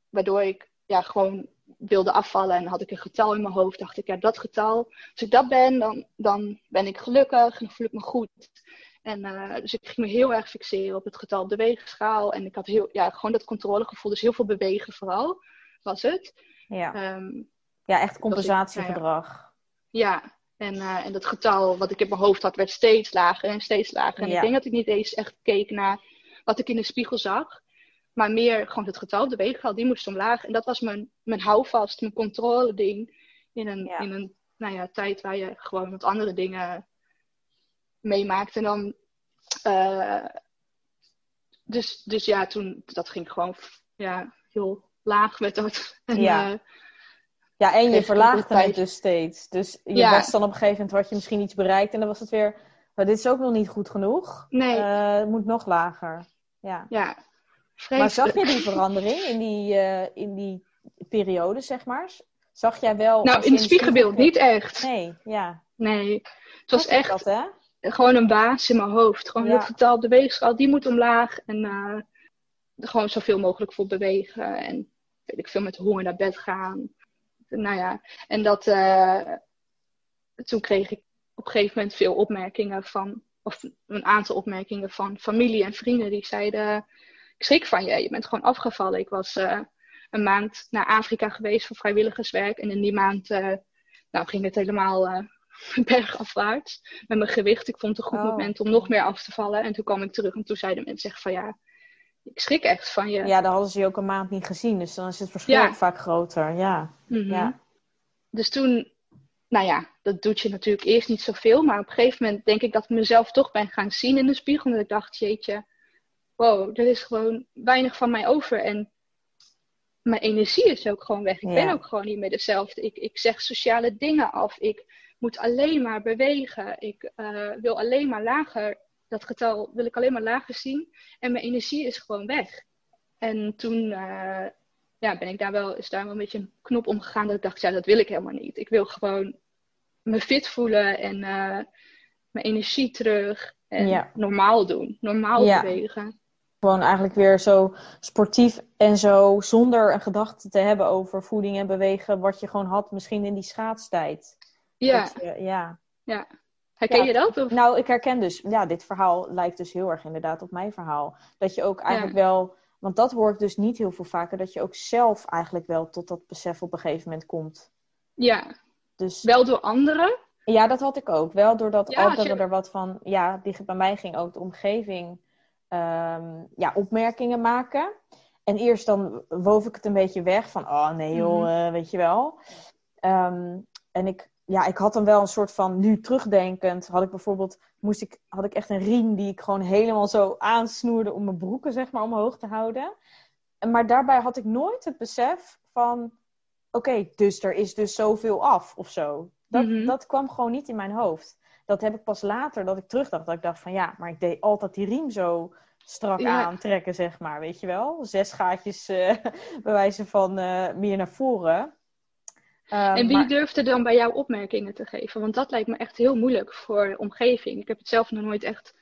[SPEAKER 2] waardoor ik ja, gewoon wilde afvallen. En had ik een getal in mijn hoofd. Dacht ik, ja, dat getal. Als ik dat ben, dan, dan ben ik gelukkig. En dan voel ik me goed. En eh, dus ik ging me heel erg fixeren op het getal op de weegschaal. En ik had heel, ja, gewoon dat controlegevoel. Dus heel veel bewegen vooral, was het.
[SPEAKER 1] Ja.
[SPEAKER 2] Ehm,
[SPEAKER 1] ja, echt compensatiegedrag.
[SPEAKER 2] ja, en, eh, en dat getal wat ik in mijn hoofd had, werd steeds lager en steeds lager. En
[SPEAKER 1] Ja.
[SPEAKER 2] ik denk dat ik niet eens echt keek naar wat ik in de spiegel zag. Maar meer gewoon het getal, de weegschaal, die moest omlaag. En dat was mijn, mijn houvast, mijn controle ding. In een,
[SPEAKER 1] Ja.
[SPEAKER 2] in een nou ja, tijd waar je gewoon wat andere dingen meemaakt. En dan... eh, dus, dus ja, toen, dat ging gewoon ja, heel laag met dat. En,
[SPEAKER 1] Ja.
[SPEAKER 2] eh,
[SPEAKER 1] Ja, en je verlaagde het dus steeds. Dus je
[SPEAKER 2] Ja.
[SPEAKER 1] was dan op een gegeven moment, had je misschien iets bereikt en dan was het weer, "Nou, dit is ook nog niet goed genoeg.
[SPEAKER 2] nee,
[SPEAKER 1] Eh, het moet nog lager. Ja.
[SPEAKER 2] ja.
[SPEAKER 1] Maar zag je die verandering in die, eh, in die periode, zeg maar? Zag jij wel...
[SPEAKER 2] Nou, in het spiegelbeeld
[SPEAKER 1] spiegel
[SPEAKER 2] niet echt.
[SPEAKER 1] Nee, ja.
[SPEAKER 2] Nee. Het was echt
[SPEAKER 1] Dat, hè?
[SPEAKER 2] gewoon een baas in mijn hoofd. Gewoon
[SPEAKER 1] Ja.
[SPEAKER 2] het getal op de weegschaal, die moet omlaag. En eh, gewoon zoveel mogelijk voor bewegen. En weet ik veel, met honger naar bed gaan. Nou ja, en dat... eh, toen kreeg ik op een gegeven moment veel opmerkingen van... Of een aantal opmerkingen van familie en vrienden die zeiden... Ik schrik van je, je bent gewoon afgevallen. Ik was eh, een maand naar Afrika geweest voor vrijwilligerswerk. En in die maand eh, nou, ging het helemaal eh bergafwaarts met mijn gewicht. Ik vond het een goed
[SPEAKER 1] Oh.
[SPEAKER 2] moment om nog meer af te vallen. En toen kwam ik terug en toen zeiden mensen echt van ja, ik schrik echt van je.
[SPEAKER 1] Ja, dan hadden ze je ook een maand niet gezien. Dus dan is het verschil
[SPEAKER 2] Ja.
[SPEAKER 1] vaak groter. Ja.
[SPEAKER 2] Mhm.
[SPEAKER 1] ja.
[SPEAKER 2] Dus toen, nou ja, dat doet je natuurlijk eerst niet zoveel. Maar op een gegeven moment denk ik dat ik mezelf toch ben gaan zien in de spiegel. En ik dacht, jeetje, wow, er is gewoon weinig van mij over. En mijn energie is ook gewoon weg. Ik
[SPEAKER 1] Ja.
[SPEAKER 2] ben ook gewoon niet meer dezelfde. Ik, ik zeg sociale dingen af. Ik moet alleen maar bewegen. Ik eh, wil alleen maar lager. Dat getal wil ik alleen maar lager zien. En mijn energie is gewoon weg. En toen eh, ja, ben ik daar wel, is daar wel een beetje een knop omgegaan. Dat ik dacht, ja, dat wil ik helemaal niet. Ik wil gewoon me fit voelen en eh, mijn energie terug. En
[SPEAKER 1] Ja.
[SPEAKER 2] normaal doen. Normaal
[SPEAKER 1] Ja.
[SPEAKER 2] bewegen.
[SPEAKER 1] Gewoon eigenlijk weer zo sportief en zo zonder een gedachte te hebben over voeding en bewegen. Wat je gewoon had misschien in die schaatstijd.
[SPEAKER 2] Ja,
[SPEAKER 1] je- ja.
[SPEAKER 2] herken
[SPEAKER 1] Ja.
[SPEAKER 2] je dat? Of?
[SPEAKER 1] Nou, ik herken dus, ja, dit verhaal lijkt dus heel erg inderdaad op mijn verhaal. Dat je ook eigenlijk wel, want dat hoor ik dus niet heel veel vaker, dat je ook zelf eigenlijk wel tot dat besef op een gegeven moment komt.
[SPEAKER 2] Ja,
[SPEAKER 1] Dus
[SPEAKER 2] wel door anderen.
[SPEAKER 1] ja, dat had ik ook. Wel doordat
[SPEAKER 2] Ja,
[SPEAKER 1] anderen
[SPEAKER 2] je-
[SPEAKER 1] er wat van, ja, die, bij mij ging ook de omgeving ehm, ja, opmerkingen maken. En eerst dan woof ik het een beetje weg van, oh nee joh,
[SPEAKER 2] Mhm.
[SPEAKER 1] eh, weet je wel. Ehm, en ik, ja, ik had dan wel een soort van, nu terugdenkend, had ik bijvoorbeeld, moest ik, had ik echt een riem die ik gewoon helemaal zo aansnoerde om mijn broeken, zeg maar, omhoog te houden. En, maar daarbij had ik nooit het besef van, oké, dus er is dus zoveel af of zo. Dat,
[SPEAKER 2] Mhm.
[SPEAKER 1] dat kwam gewoon niet in mijn hoofd. Dat heb ik pas later, dat ik terugdacht, dat ik dacht van, ja, maar ik deed altijd die riem zo strak
[SPEAKER 2] Ja.
[SPEAKER 1] aantrekken, zeg maar, weet je wel. Zes gaatjes eh bij wijze van eh, meer naar voren. Ehm,
[SPEAKER 2] En wie
[SPEAKER 1] maar-
[SPEAKER 2] durfde dan bij jou opmerkingen te geven? Want dat lijkt me echt heel moeilijk voor de omgeving. Ik heb het zelf nog nooit echt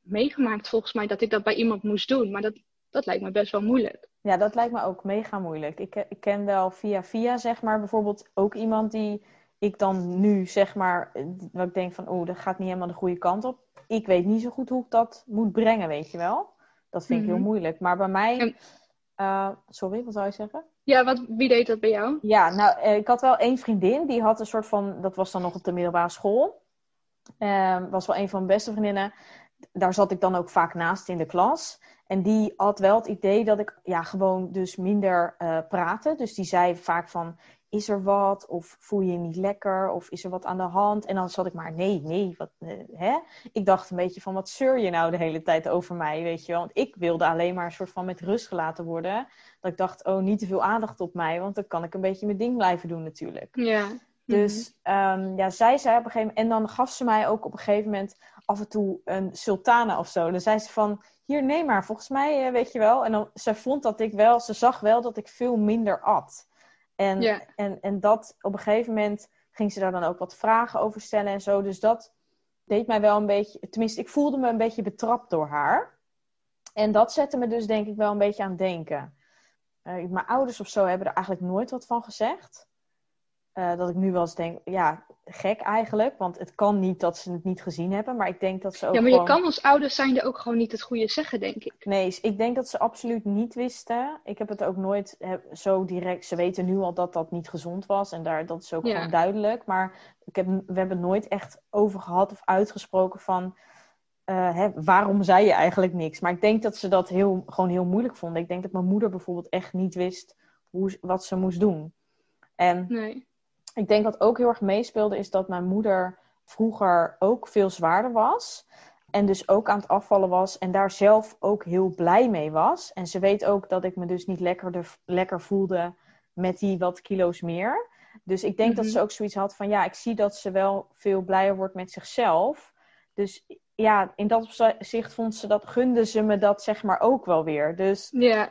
[SPEAKER 2] meegemaakt, volgens mij, dat ik dat bij iemand moest doen. Maar dat, dat lijkt me best wel moeilijk.
[SPEAKER 1] Ja, dat lijkt me ook mega moeilijk. Ik, ik ken wel via via, zeg maar, bijvoorbeeld ook iemand die ik dan nu, zeg maar, eh, wat ik denk van, oeh, dat gaat niet helemaal de goede kant op. Ik weet niet zo goed hoe ik dat moet brengen, weet je wel. Dat vind ik
[SPEAKER 2] Mhm.
[SPEAKER 1] heel moeilijk. Maar bij mij, eh, sorry, wat zou je zeggen?
[SPEAKER 2] Ja, wat, wie deed dat bij jou?
[SPEAKER 1] Ja, nou, eh, ik had wel één vriendin, die had een soort van, dat was dan nog op de middelbare school. Ehm was wel een van mijn beste vriendinnen. Daar zat ik dan ook vaak naast in de klas. En die had wel het idee dat ik ja, gewoon dus minder uh, praatte. Dus die zei vaak van, is er wat? Of voel je je niet lekker? Of is er wat aan de hand? En dan zat ik maar, nee, nee. Wat, uh, hè? Ik dacht een beetje van, wat zeur je nou de hele tijd over mij, weet je wel? Want ik wilde alleen maar een soort van met rust gelaten worden. Dat ik dacht, oh, niet te veel aandacht op mij. Want dan kan ik een beetje mijn ding blijven doen natuurlijk.
[SPEAKER 2] Ja.
[SPEAKER 1] Dus um, ja, zij zei op een gegeven moment... En dan gaf ze mij ook op een gegeven moment af en toe een sultana of zo. Dan zei ze van, hier, neem maar. Volgens mij, uh, weet je wel. En dan, ze vond dat ik wel... Ze zag wel dat ik veel minder at. En, en, en dat op een gegeven moment ging ze daar dan ook wat vragen over stellen en zo. Dus dat deed mij wel een beetje... Tenminste, ik voelde me een beetje betrapt door haar. En dat zette me dus denk ik wel een beetje aan het denken. Uh, mijn ouders of zo hebben er eigenlijk nooit wat van gezegd. Uh, dat ik nu wel eens denk, ja, gek eigenlijk. Want het kan niet dat ze het niet gezien hebben. Maar ik denk dat ze ook
[SPEAKER 2] Ja, maar
[SPEAKER 1] gewoon...
[SPEAKER 2] je kan als ouders zijnde ook gewoon niet het goede zeggen, denk ik.
[SPEAKER 1] Nee, ik denk dat ze absoluut niet wisten. Ik heb het ook nooit heb, zo direct... Ze weten nu al dat dat niet gezond was. En daar, dat is ook
[SPEAKER 2] Ja.
[SPEAKER 1] gewoon duidelijk. Maar ik heb, we hebben nooit echt over gehad of uitgesproken van... eh, hè, waarom zei je eigenlijk niks? Maar ik denk dat ze dat heel, gewoon heel moeilijk vonden. Ik denk dat mijn moeder bijvoorbeeld echt niet wist hoe, wat ze moest doen. En
[SPEAKER 2] Nee.
[SPEAKER 1] Ik denk wat ook heel erg meespeelde is dat mijn moeder vroeger ook veel zwaarder was. En dus ook aan het afvallen was. En daar zelf ook heel blij mee was. En ze weet ook dat ik me dus niet lekker, lekker voelde met die wat kilo's meer. Dus ik denk dat
[SPEAKER 2] Mhm.
[SPEAKER 1] ze ook zoiets had van... Ja, ik zie dat ze wel veel blijer wordt met zichzelf. Dus ja, in dat opzicht vond ze dat... Gunde ze me dat zeg maar ook wel weer. Dus
[SPEAKER 2] Ja.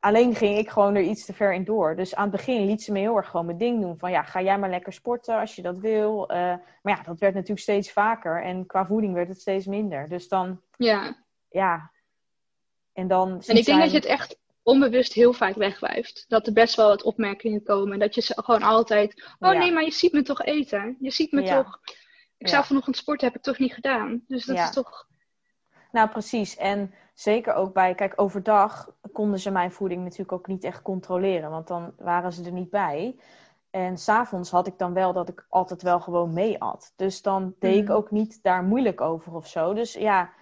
[SPEAKER 1] Alleen ging ik gewoon er iets te ver in door. Dus aan het begin liet ze me heel erg gewoon mijn ding doen. Van ja, ga jij maar lekker sporten als je dat wil. Uh, maar ja, dat werd natuurlijk steeds vaker. En qua voeding werd het steeds minder. Dus dan,
[SPEAKER 2] Ja.
[SPEAKER 1] ja. En dan.
[SPEAKER 2] En ik denk
[SPEAKER 1] zij...
[SPEAKER 2] dat je het echt onbewust heel vaak wegwijft. Dat er best wel wat opmerkingen komen. En dat je ze gewoon altijd. Oh
[SPEAKER 1] Ja.
[SPEAKER 2] nee, maar je ziet me toch eten. Je ziet me
[SPEAKER 1] Ja.
[SPEAKER 2] toch. Ik
[SPEAKER 1] Ja.
[SPEAKER 2] zou vanochtend sporten, heb ik toch niet gedaan. Dus dat is toch.
[SPEAKER 1] Nou, precies. En zeker ook bij, kijk, overdag konden ze mijn voeding natuurlijk ook niet echt controleren, want dan waren ze er niet bij. En s'avonds had ik dan wel dat ik altijd wel gewoon mee at. Dus dan deed ik
[SPEAKER 2] Mhm.
[SPEAKER 1] ook niet daar moeilijk over of zo. Dus ja,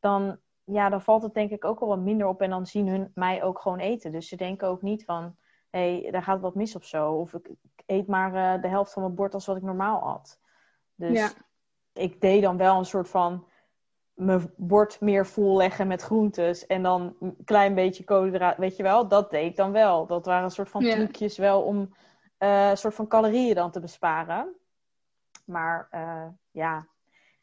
[SPEAKER 1] dan, ja, dan valt het denk ik ook al wat minder op en dan zien hun mij ook gewoon eten. Dus ze denken ook niet van, hé, hey, daar gaat wat mis of zo. Of ik, ik eet maar eh, de helft van mijn bord als wat ik normaal at. Dus
[SPEAKER 2] Ja.
[SPEAKER 1] ik deed dan wel een soort van mijn bord meer volleggen met groentes en dan een klein beetje koolhydraten, weet je wel, dat deed ik dan wel. Dat waren een soort van
[SPEAKER 2] Ja.
[SPEAKER 1] trucjes wel om eh, een soort van calorieën dan te besparen. Maar eh, ja,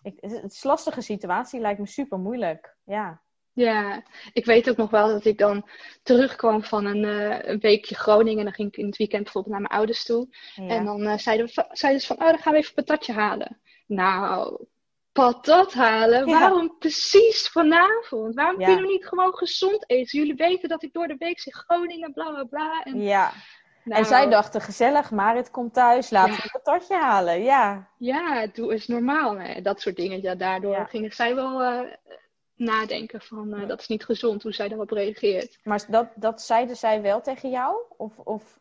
[SPEAKER 1] ik, het het is een lastige situatie, lijkt me super moeilijk. Ja,
[SPEAKER 2] Ja, ik weet ook nog wel dat ik dan terugkwam van een, eh, een weekje Groningen. En dan ging ik in het weekend bijvoorbeeld naar mijn ouders toe.
[SPEAKER 1] ja.
[SPEAKER 2] En dan zeiden, we, zeiden ze van, oh, dan gaan we even een patatje halen. Nou, patat halen?
[SPEAKER 1] Ja.
[SPEAKER 2] Waarom precies vanavond? Waarom
[SPEAKER 1] Ja.
[SPEAKER 2] kunnen we niet gewoon gezond eten? Jullie weten dat ik door de week zeg Groningen, bla bla bla. En,
[SPEAKER 1] ja.
[SPEAKER 2] nou,
[SPEAKER 1] En zij dachten, gezellig, Marit komt thuis, laten we een patatje halen. Ja,
[SPEAKER 2] Ja, doe eens normaal. Hè. Dat soort dingen. Ja, daardoor gingen zij wel eh, nadenken van, eh, dat is niet gezond hoe zij daarop reageert.
[SPEAKER 1] maar dat, dat zeiden zij wel tegen jou? Of, of...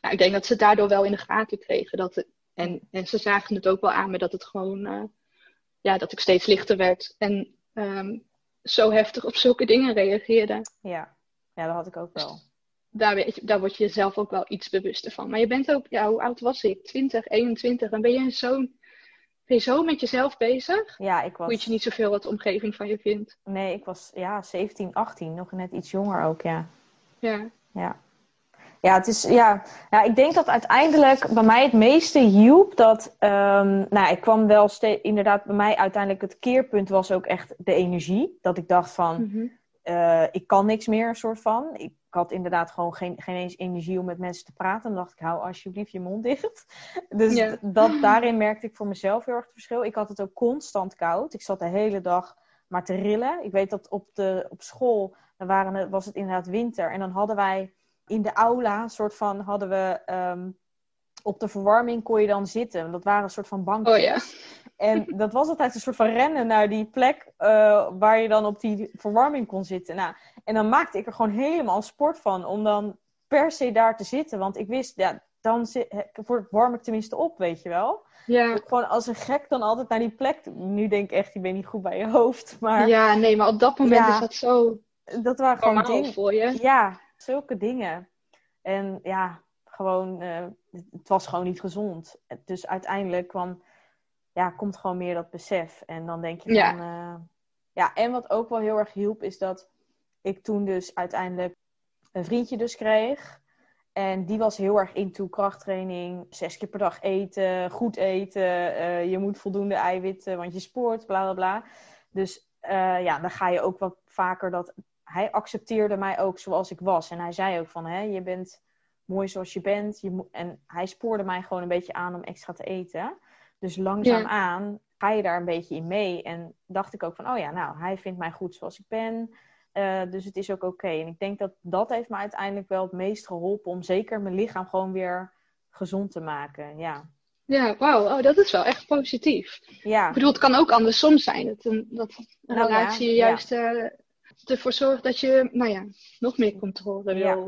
[SPEAKER 2] Nou, ik denk dat ze daardoor wel in de gaten kregen. Dat en, en ze zagen het ook wel aan me dat het gewoon, eh, ja, dat ik steeds lichter werd. En ehm, zo heftig op zulke dingen reageerde.
[SPEAKER 1] Ja. ja, dat had ik ook wel.
[SPEAKER 2] Daar, weet je, daar word je jezelf ook wel iets bewuster van. Maar je bent ook, ja, hoe oud was ik? 20, 21. En ben je zo, ben je zo met jezelf bezig?
[SPEAKER 1] Ja, ik was...
[SPEAKER 2] Weet je niet zoveel wat de omgeving van je vindt.
[SPEAKER 1] Nee, ik was ja, 17, 18, nog net iets jonger ook, ja.
[SPEAKER 2] Ja,
[SPEAKER 1] Ja, ja, het is, ja, ja, ik denk dat uiteindelijk bij mij het meeste hielp dat, ehm, nou, ik kwam wel steeds, inderdaad, bij mij uiteindelijk het keerpunt was ook echt de energie. Dat ik dacht van,
[SPEAKER 2] Mhm.
[SPEAKER 1] eh, ik kan niks meer, een soort van. Ik had inderdaad gewoon geen, geen eens energie om met mensen te praten. Dan dacht ik, hou alsjeblieft je mond dicht. Dus dat, daarin merkte ik voor mezelf heel erg het verschil. Ik had het ook constant koud. Ik zat de hele dag maar te rillen. Ik weet dat op, de, op school dan waren het, was het inderdaad winter. En dan hadden wij in de aula, een soort van, hadden we... ehm, op de verwarming kon je dan zitten. Dat waren een soort van bankjes.
[SPEAKER 2] Oh ja.
[SPEAKER 1] En dat was altijd een soort van rennen naar die plek eh, waar je dan op die verwarming kon zitten. Nou, en dan maakte ik er gewoon helemaal sport van om dan per se daar te zitten. Want ik wist, ja, dan zit, warm ik tenminste op, weet je wel.
[SPEAKER 2] Ja.
[SPEAKER 1] Gewoon als een gek dan altijd naar die plek. Nu denk ik echt, je bent niet goed bij je hoofd. Maar
[SPEAKER 2] ja, nee, maar op dat moment
[SPEAKER 1] Ja.
[SPEAKER 2] is dat zo
[SPEAKER 1] dat waren gewoon dingen.
[SPEAKER 2] voor je.
[SPEAKER 1] Ja, zulke dingen. En ja, gewoon, eh, het was gewoon niet gezond. Dus uiteindelijk kwam, ja, komt gewoon meer dat besef. En dan denk je
[SPEAKER 2] Ja.
[SPEAKER 1] van, eh, ja, en wat ook wel heel erg hielp, is dat ik toen dus uiteindelijk een vriendje dus kreeg. En die was heel erg into krachttraining, zes keer per dag eten, goed eten. eh, je moet voldoende eiwitten, want je sport, bla bla bla. Dus ja, dan ga je ook wat vaker dat. Hij accepteerde mij ook zoals ik was. En hij zei ook van, hè, je bent mooi zoals je bent. Je. En hij spoorde mij gewoon een beetje aan om extra te eten. Dus langzaam
[SPEAKER 2] Ja.
[SPEAKER 1] aan ga je daar een beetje in mee. En dacht ik ook van, oh ja, nou, hij vindt mij goed zoals ik ben. Eh, dus het is ook oké. En ik denk dat dat heeft me uiteindelijk wel het meest geholpen om zeker mijn lichaam gewoon weer gezond te maken. Ja,
[SPEAKER 2] Ja, wauw, oh, dat is wel echt positief.
[SPEAKER 1] ja.
[SPEAKER 2] Ik bedoel, het kan ook andersom zijn. Dat een, dat een
[SPEAKER 1] Nou
[SPEAKER 2] relatie je
[SPEAKER 1] ja.
[SPEAKER 2] juist eh, ervoor zorgt dat je, nou ja, nog meer controle wil.
[SPEAKER 1] Ja. Nou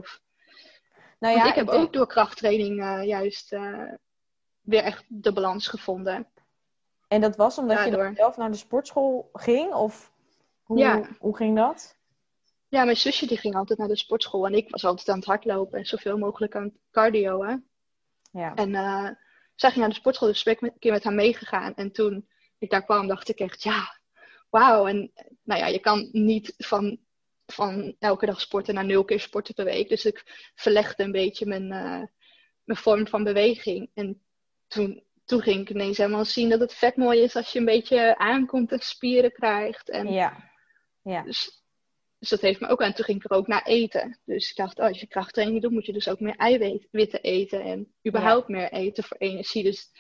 [SPEAKER 2] Want
[SPEAKER 1] ja,
[SPEAKER 2] ik heb
[SPEAKER 1] denk-
[SPEAKER 2] ook door krachttraining eh, juist eh, weer echt de balans gevonden.
[SPEAKER 1] En dat was omdat je
[SPEAKER 2] Daardoor.
[SPEAKER 1] zelf naar de sportschool ging? Of hoe,
[SPEAKER 2] Ja.
[SPEAKER 1] hoe ging dat?
[SPEAKER 2] Ja, mijn zusje die ging altijd naar de sportschool en ik was altijd aan het hardlopen en zoveel mogelijk aan het cardio. Hè?
[SPEAKER 1] Ja.
[SPEAKER 2] En eh, zij ging naar de sportschool, dus ben ik een keer met haar meegegaan. En toen ik daar kwam, dacht ik echt, ja, wauw. En nou ja, je kan niet van, van elke dag sporten naar nul keer sporten per week. Dus ik verlegde een beetje mijn, eh, mijn vorm van beweging. En toen, toen ging ik ineens helemaal zien dat het vet mooi is als je een beetje aankomt en spieren krijgt. En
[SPEAKER 1] Ja. Ja.
[SPEAKER 2] dus, dus dat heeft me ook aan. Toen ging ik er ook naar eten. Dus ik dacht, oh, als je krachttraining doet, moet je dus ook meer eiwitten eten. En überhaupt meer eten voor energie. Dus,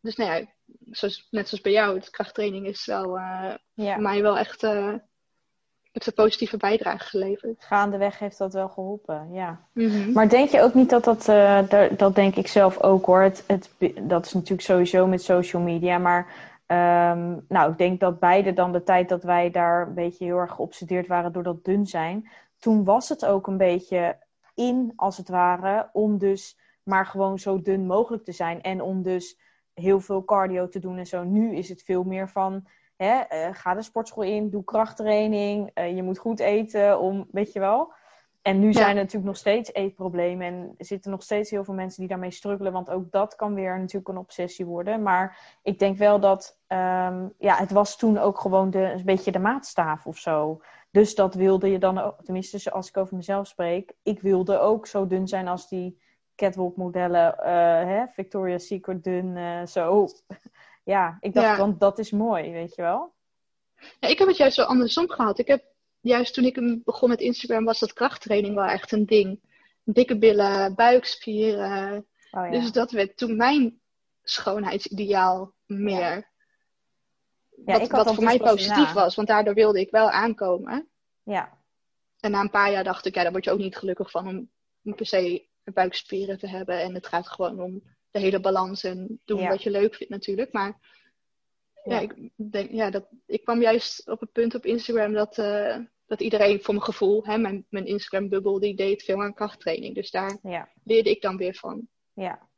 [SPEAKER 2] dus nou ja, zoals, net zoals bij jou, het krachttraining is wel eh,
[SPEAKER 1] ja.
[SPEAKER 2] voor mij wel echt eh, heeft een positieve bijdrage geleverd.
[SPEAKER 1] Gaandeweg heeft dat wel geholpen, ja.
[SPEAKER 2] Mhm.
[SPEAKER 1] Maar denk je ook niet dat dat, eh, dat denk ik zelf ook hoor. Het, het, dat is natuurlijk sowieso met social media. Maar ehm, nou, ik denk dat beide dan de tijd dat wij daar een beetje heel erg geobsedeerd waren door dat dun zijn. Toen was het ook een beetje in, als het ware, om dus maar gewoon zo dun mogelijk te zijn. En om dus heel veel cardio te doen en zo. Nu is het veel meer van, hè, eh, ga de sportschool in, doe krachttraining. eh, je moet goed eten, om, weet je wel. En nu
[SPEAKER 2] Ja.
[SPEAKER 1] zijn er natuurlijk nog steeds eetproblemen. En zitten nog steeds heel veel mensen die daarmee struggelen. Want ook dat kan weer natuurlijk een obsessie worden. Maar ik denk wel dat... ehm, ja, het was toen ook gewoon de, een beetje de maatstaaf of zo. Dus dat wilde je dan ook... Tenminste, als ik over mezelf spreek. Ik wilde ook zo dun zijn als die catwalk modellen. eh, hè, Victoria's Secret dun, eh, zo. ja, ik dacht,
[SPEAKER 2] Ja.
[SPEAKER 1] want dat is mooi, weet je wel.
[SPEAKER 2] Ja, ik heb het juist wel andersom gehad. Ik heb juist toen ik begon met Instagram, was dat krachttraining wel echt een ding. Dikke billen, buikspieren.
[SPEAKER 1] Oh, ja.
[SPEAKER 2] Dus dat werd toen mijn schoonheidsideaal meer.
[SPEAKER 1] Ja,
[SPEAKER 2] wat voor mij
[SPEAKER 1] dus
[SPEAKER 2] positief
[SPEAKER 1] na.
[SPEAKER 2] was, want daardoor wilde ik wel aankomen.
[SPEAKER 1] ja.
[SPEAKER 2] En na een paar jaar dacht ik, ja, daar word je ook niet gelukkig van om per se buikspieren te hebben. En het gaat gewoon om de hele balans en doen
[SPEAKER 1] Ja.
[SPEAKER 2] wat je leuk vindt natuurlijk. Maar ja,
[SPEAKER 1] Ja.
[SPEAKER 2] ik, denk, ja dat, ik kwam juist op het punt op Instagram dat, eh, dat iedereen voor mijn gevoel, hè, mijn, mijn Instagram-bubbel, die deed veel aan krachttraining. Dus daar
[SPEAKER 1] ja.
[SPEAKER 2] leerde ik dan weer van.
[SPEAKER 1] Ja.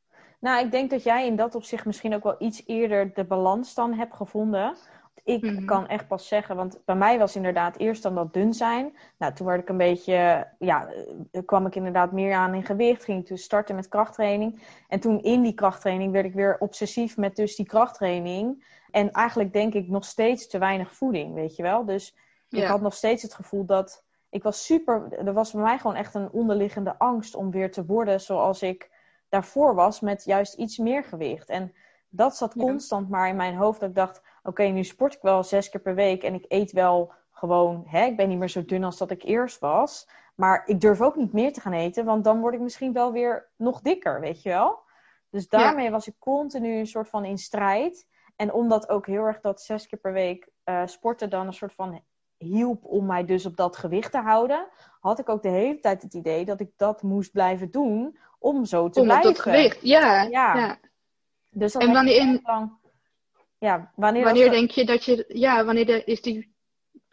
[SPEAKER 1] Nou, ik denk dat jij in dat opzicht misschien ook wel iets eerder de balans dan hebt gevonden. Ik
[SPEAKER 2] Mhm.
[SPEAKER 1] kan echt pas zeggen, want bij mij was inderdaad eerst dan dat dun zijn. Nou, toen werd ik een beetje, ja, eh, kwam ik inderdaad meer aan in gewicht. Ging ik dus starten met krachttraining. En toen in die krachttraining werd ik weer obsessief met dus die krachttraining. En eigenlijk denk ik nog steeds te weinig voeding, weet je wel. Dus ik had nog steeds het gevoel dat ik was super. Er was bij mij gewoon echt een onderliggende angst om weer te worden zoals ik daarvoor was, met juist iets meer gewicht. En dat zat
[SPEAKER 2] Ja.
[SPEAKER 1] constant maar in mijn hoofd. Dat ik dacht: oké, nu sport ik wel zes keer per week en ik eet wel gewoon. Hè, ik ben niet meer zo dun als dat ik eerst was. Maar ik durf ook niet meer te gaan eten, want dan word ik misschien wel weer nog dikker, weet je wel. Dus daarmee was ik continu een soort van in strijd. En omdat ook heel erg dat zes keer per week eh, sporten dan een soort van hielp om mij dus op dat gewicht te houden, had ik ook de hele tijd het idee dat ik dat moest blijven doen om zo te
[SPEAKER 2] Om
[SPEAKER 1] blijven.
[SPEAKER 2] dat gewicht. Ja,
[SPEAKER 1] Ja.
[SPEAKER 2] ja.
[SPEAKER 1] Dus dat
[SPEAKER 2] En wanneer-
[SPEAKER 1] echt lang. Ja, wanneer,
[SPEAKER 2] Wanneer
[SPEAKER 1] dat-
[SPEAKER 2] denk je dat je, ja, wanneer de, is die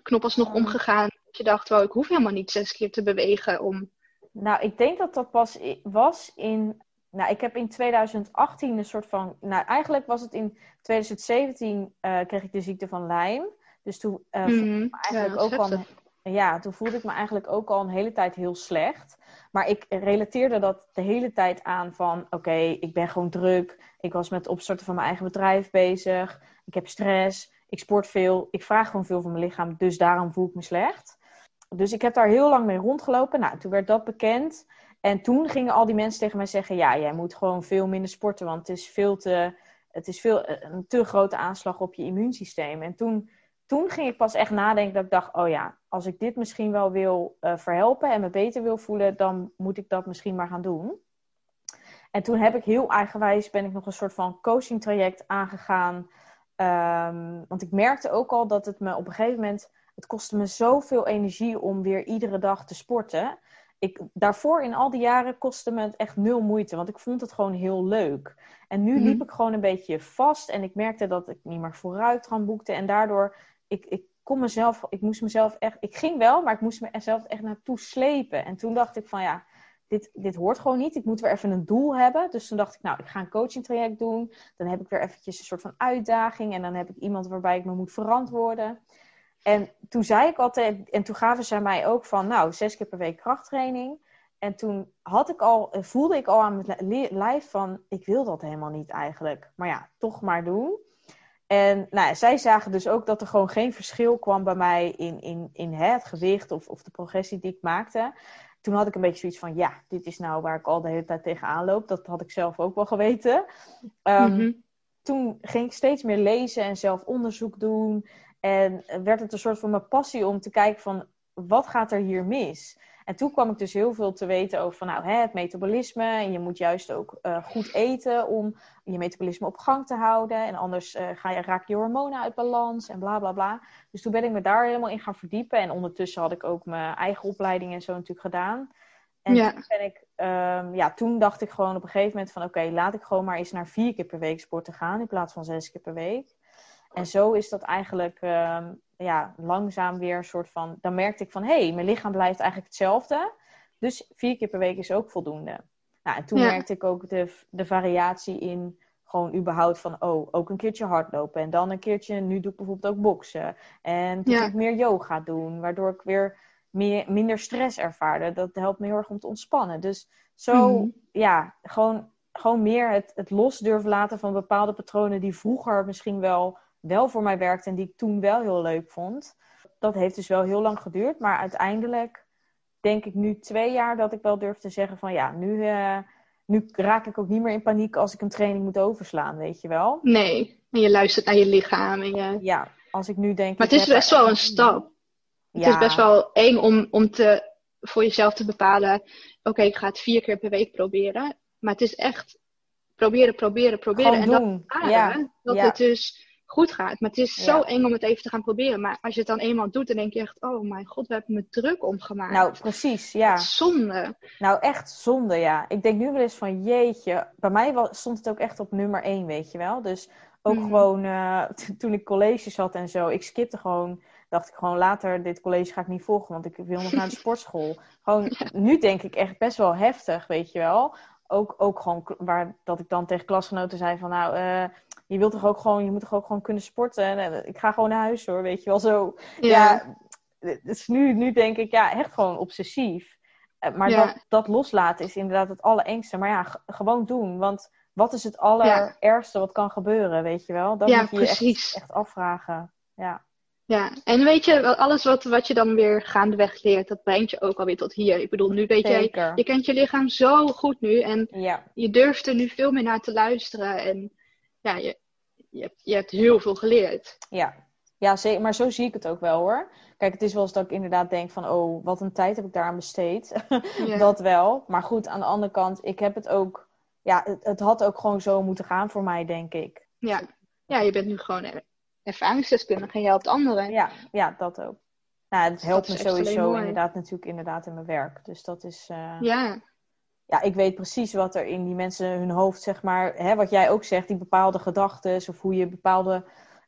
[SPEAKER 2] knop alsnog
[SPEAKER 1] Mm.
[SPEAKER 2] omgegaan? Dat je dacht, wel, ik hoef helemaal niet zes keer te bewegen om.
[SPEAKER 1] Nou, ik denk dat dat pas was in nou, ik heb in 2018 een soort van. Nou, eigenlijk was het in 2017 uh, kreeg ik de ziekte van Lyme. Dus toen uh, voelde ik me eigenlijk ook al. Ja, toen voelde ik me eigenlijk ook al een hele tijd heel slecht. Maar ik relateerde dat de hele tijd aan van... oké, ik ben gewoon druk. Ik was met het opstarten van mijn eigen bedrijf bezig. Ik heb stress. Ik sport veel. Ik vraag gewoon veel van mijn lichaam. Dus daarom voel ik me slecht. Dus ik heb daar heel lang mee rondgelopen. Nou, toen werd dat bekend. En toen gingen al die mensen tegen mij zeggen: ja, jij moet gewoon veel minder sporten, want het is veel te, het is veel, een te grote aanslag op je immuunsysteem. En toen, toen ging ik pas echt nadenken dat ik dacht: oh ja, als ik dit misschien wel wil uh, verhelpen en me beter wil voelen, dan moet ik dat misschien maar gaan doen. En toen heb ik heel eigenwijs ben ik nog een soort van coaching traject aangegaan. Um, want ik merkte ook al dat het me op een gegeven moment, het kostte me zoveel energie om weer iedere dag te sporten ik, daarvoor in al die jaren kostte me het echt nul moeite, want ik vond het gewoon heel leuk. En nu liep mhm. ik gewoon een beetje vast en ik merkte dat ik niet meer vooruit gaan boekte. En daardoor, ik, ik kon mezelf, ik moest mezelf echt, ik ging wel, maar ik moest mezelf echt naartoe slepen. En toen dacht ik van ja, dit, dit hoort gewoon niet. Ik moet weer even een doel hebben. Dus toen dacht ik, nou, ik ga een coaching traject doen. Dan heb ik weer eventjes een soort van uitdaging. En dan heb ik iemand waarbij ik me moet verantwoorden. En toen zei ik altijd, en toen gaven ze mij ook van, nou, zes keer per week krachttraining. En toen had ik al, voelde ik al aan mijn lijf van, ik wil dat helemaal niet eigenlijk. Maar ja, toch maar doen. En nou, zij zagen dus ook dat er gewoon geen verschil kwam bij mij in, in, in hè, het gewicht of, of de progressie die ik maakte. Toen had ik een beetje zoiets van, ja, dit is nou waar ik al de hele tijd tegenaan loop. Dat had ik zelf ook wel geweten. Um, Toen ging ik steeds meer lezen en zelf onderzoek doen. En werd het een soort van mijn passie om te kijken van wat gaat er hier mis? En toen kwam ik dus heel veel te weten over van, nou, hè, het metabolisme. En je moet juist ook uh, goed eten om je metabolisme op gang te houden. En anders uh, ga je, raak je hormonen uit balans en bla bla bla. Dus toen ben ik me daar helemaal in gaan verdiepen. En ondertussen had ik ook mijn eigen opleiding en zo natuurlijk gedaan. En ja. toen, ben ik, um, ja, toen dacht ik gewoon op een gegeven moment van... oké, laat ik gewoon maar eens naar vier keer per week sporten gaan... in plaats van zes keer per week. En zo is dat eigenlijk uh, ja, langzaam weer een soort van. Dan merkte ik van hé, hey, mijn lichaam blijft eigenlijk hetzelfde. Dus vier keer per week is ook voldoende. Nou, en toen merkte ik ook de, de variatie in gewoon überhaupt van, oh, ook een keertje hardlopen. En dan een keertje, nu doe ik bijvoorbeeld ook boksen. En toen ja. ik meer yoga doen, waardoor ik weer meer, minder stress ervaarde. Dat helpt me heel erg om te ontspannen. Dus zo, mhm. ja, gewoon, gewoon meer het, het los durven laten van bepaalde patronen die vroeger misschien wel wel voor mij werkte en die ik toen wel heel leuk vond. Dat heeft dus wel heel lang geduurd, maar uiteindelijk denk ik nu twee jaar dat ik wel durf te zeggen van ja, nu, uh, nu raak ik ook niet meer in paniek als ik een training moet overslaan, weet je wel?
[SPEAKER 2] Nee, en je luistert naar je lichaam. En je...
[SPEAKER 1] Ja, als ik nu denk...
[SPEAKER 2] Maar het is best wel een stap. Het is best wel eng om, om te, voor jezelf te bepalen, oké, ik ga het vier keer per week proberen. Maar het is echt proberen, proberen, proberen.
[SPEAKER 1] Gewoon en doen. dat, ja.
[SPEAKER 2] dat het dus goed gaat. Maar het is zo eng om het even te gaan proberen. Maar als je het dan eenmaal doet, dan denk je echt: oh mijn god, we hebben me druk omgemaakt.
[SPEAKER 1] Nou, precies, ja.
[SPEAKER 2] Zonde.
[SPEAKER 1] Nou, echt zonde, ja. Ik denk nu wel eens van: jeetje. Bij mij was, stond het ook echt op nummer één, weet je wel. Dus ook mm. gewoon uh, toen ik colleges had en zo, ik skipte gewoon. Dacht ik gewoon later, dit college ga ik niet volgen, want ik wil nog naar de sportschool. Gewoon, nu denk ik echt best wel heftig, weet je wel ook, ook gewoon waar dat ik dan tegen klasgenoten zei van nou, uh, je wilt toch ook gewoon, je moet toch ook gewoon kunnen sporten. En, ik ga gewoon naar huis hoor, weet je wel zo. Ja, dus nu, nu denk ik, ja, echt gewoon obsessief. Eh, maar dat, dat loslaten is inderdaad het allerengste. Maar ja, gewoon doen. Want wat is het allerergste wat kan gebeuren, weet je wel? Dat moet je. Echt, echt afvragen. Ja.
[SPEAKER 2] Ja, en weet je, alles wat, wat je dan weer gaandeweg leert, dat brengt je ook alweer tot hier. Ik bedoel, nu weet jij, je kent je lichaam zo goed nu en je durft er nu veel meer naar te luisteren. En ja, je, je, hebt, je hebt heel veel geleerd.
[SPEAKER 1] Ja. Ja, zeker, maar zo zie ik het ook wel hoor. Kijk, het is wel eens dat ik inderdaad denk van, oh, wat een tijd heb ik daaraan besteed. dat wel. Maar goed, aan de andere kant, ik heb het ook, ja, het, het, had ook gewoon zo moeten gaan voor mij, denk ik.
[SPEAKER 2] Ja, ja je bent nu gewoon ervaringsdeskundige en je helpt anderen.
[SPEAKER 1] Ja, ja dat ook. Nou, het dus helpt me sowieso inderdaad natuurlijk inderdaad in mijn werk. Dus dat is... Uh...
[SPEAKER 2] Ja,
[SPEAKER 1] ja, ik weet precies wat er in die mensen hun hoofd, zeg maar, hè, wat jij ook zegt, die bepaalde gedachten of hoe je bepaalde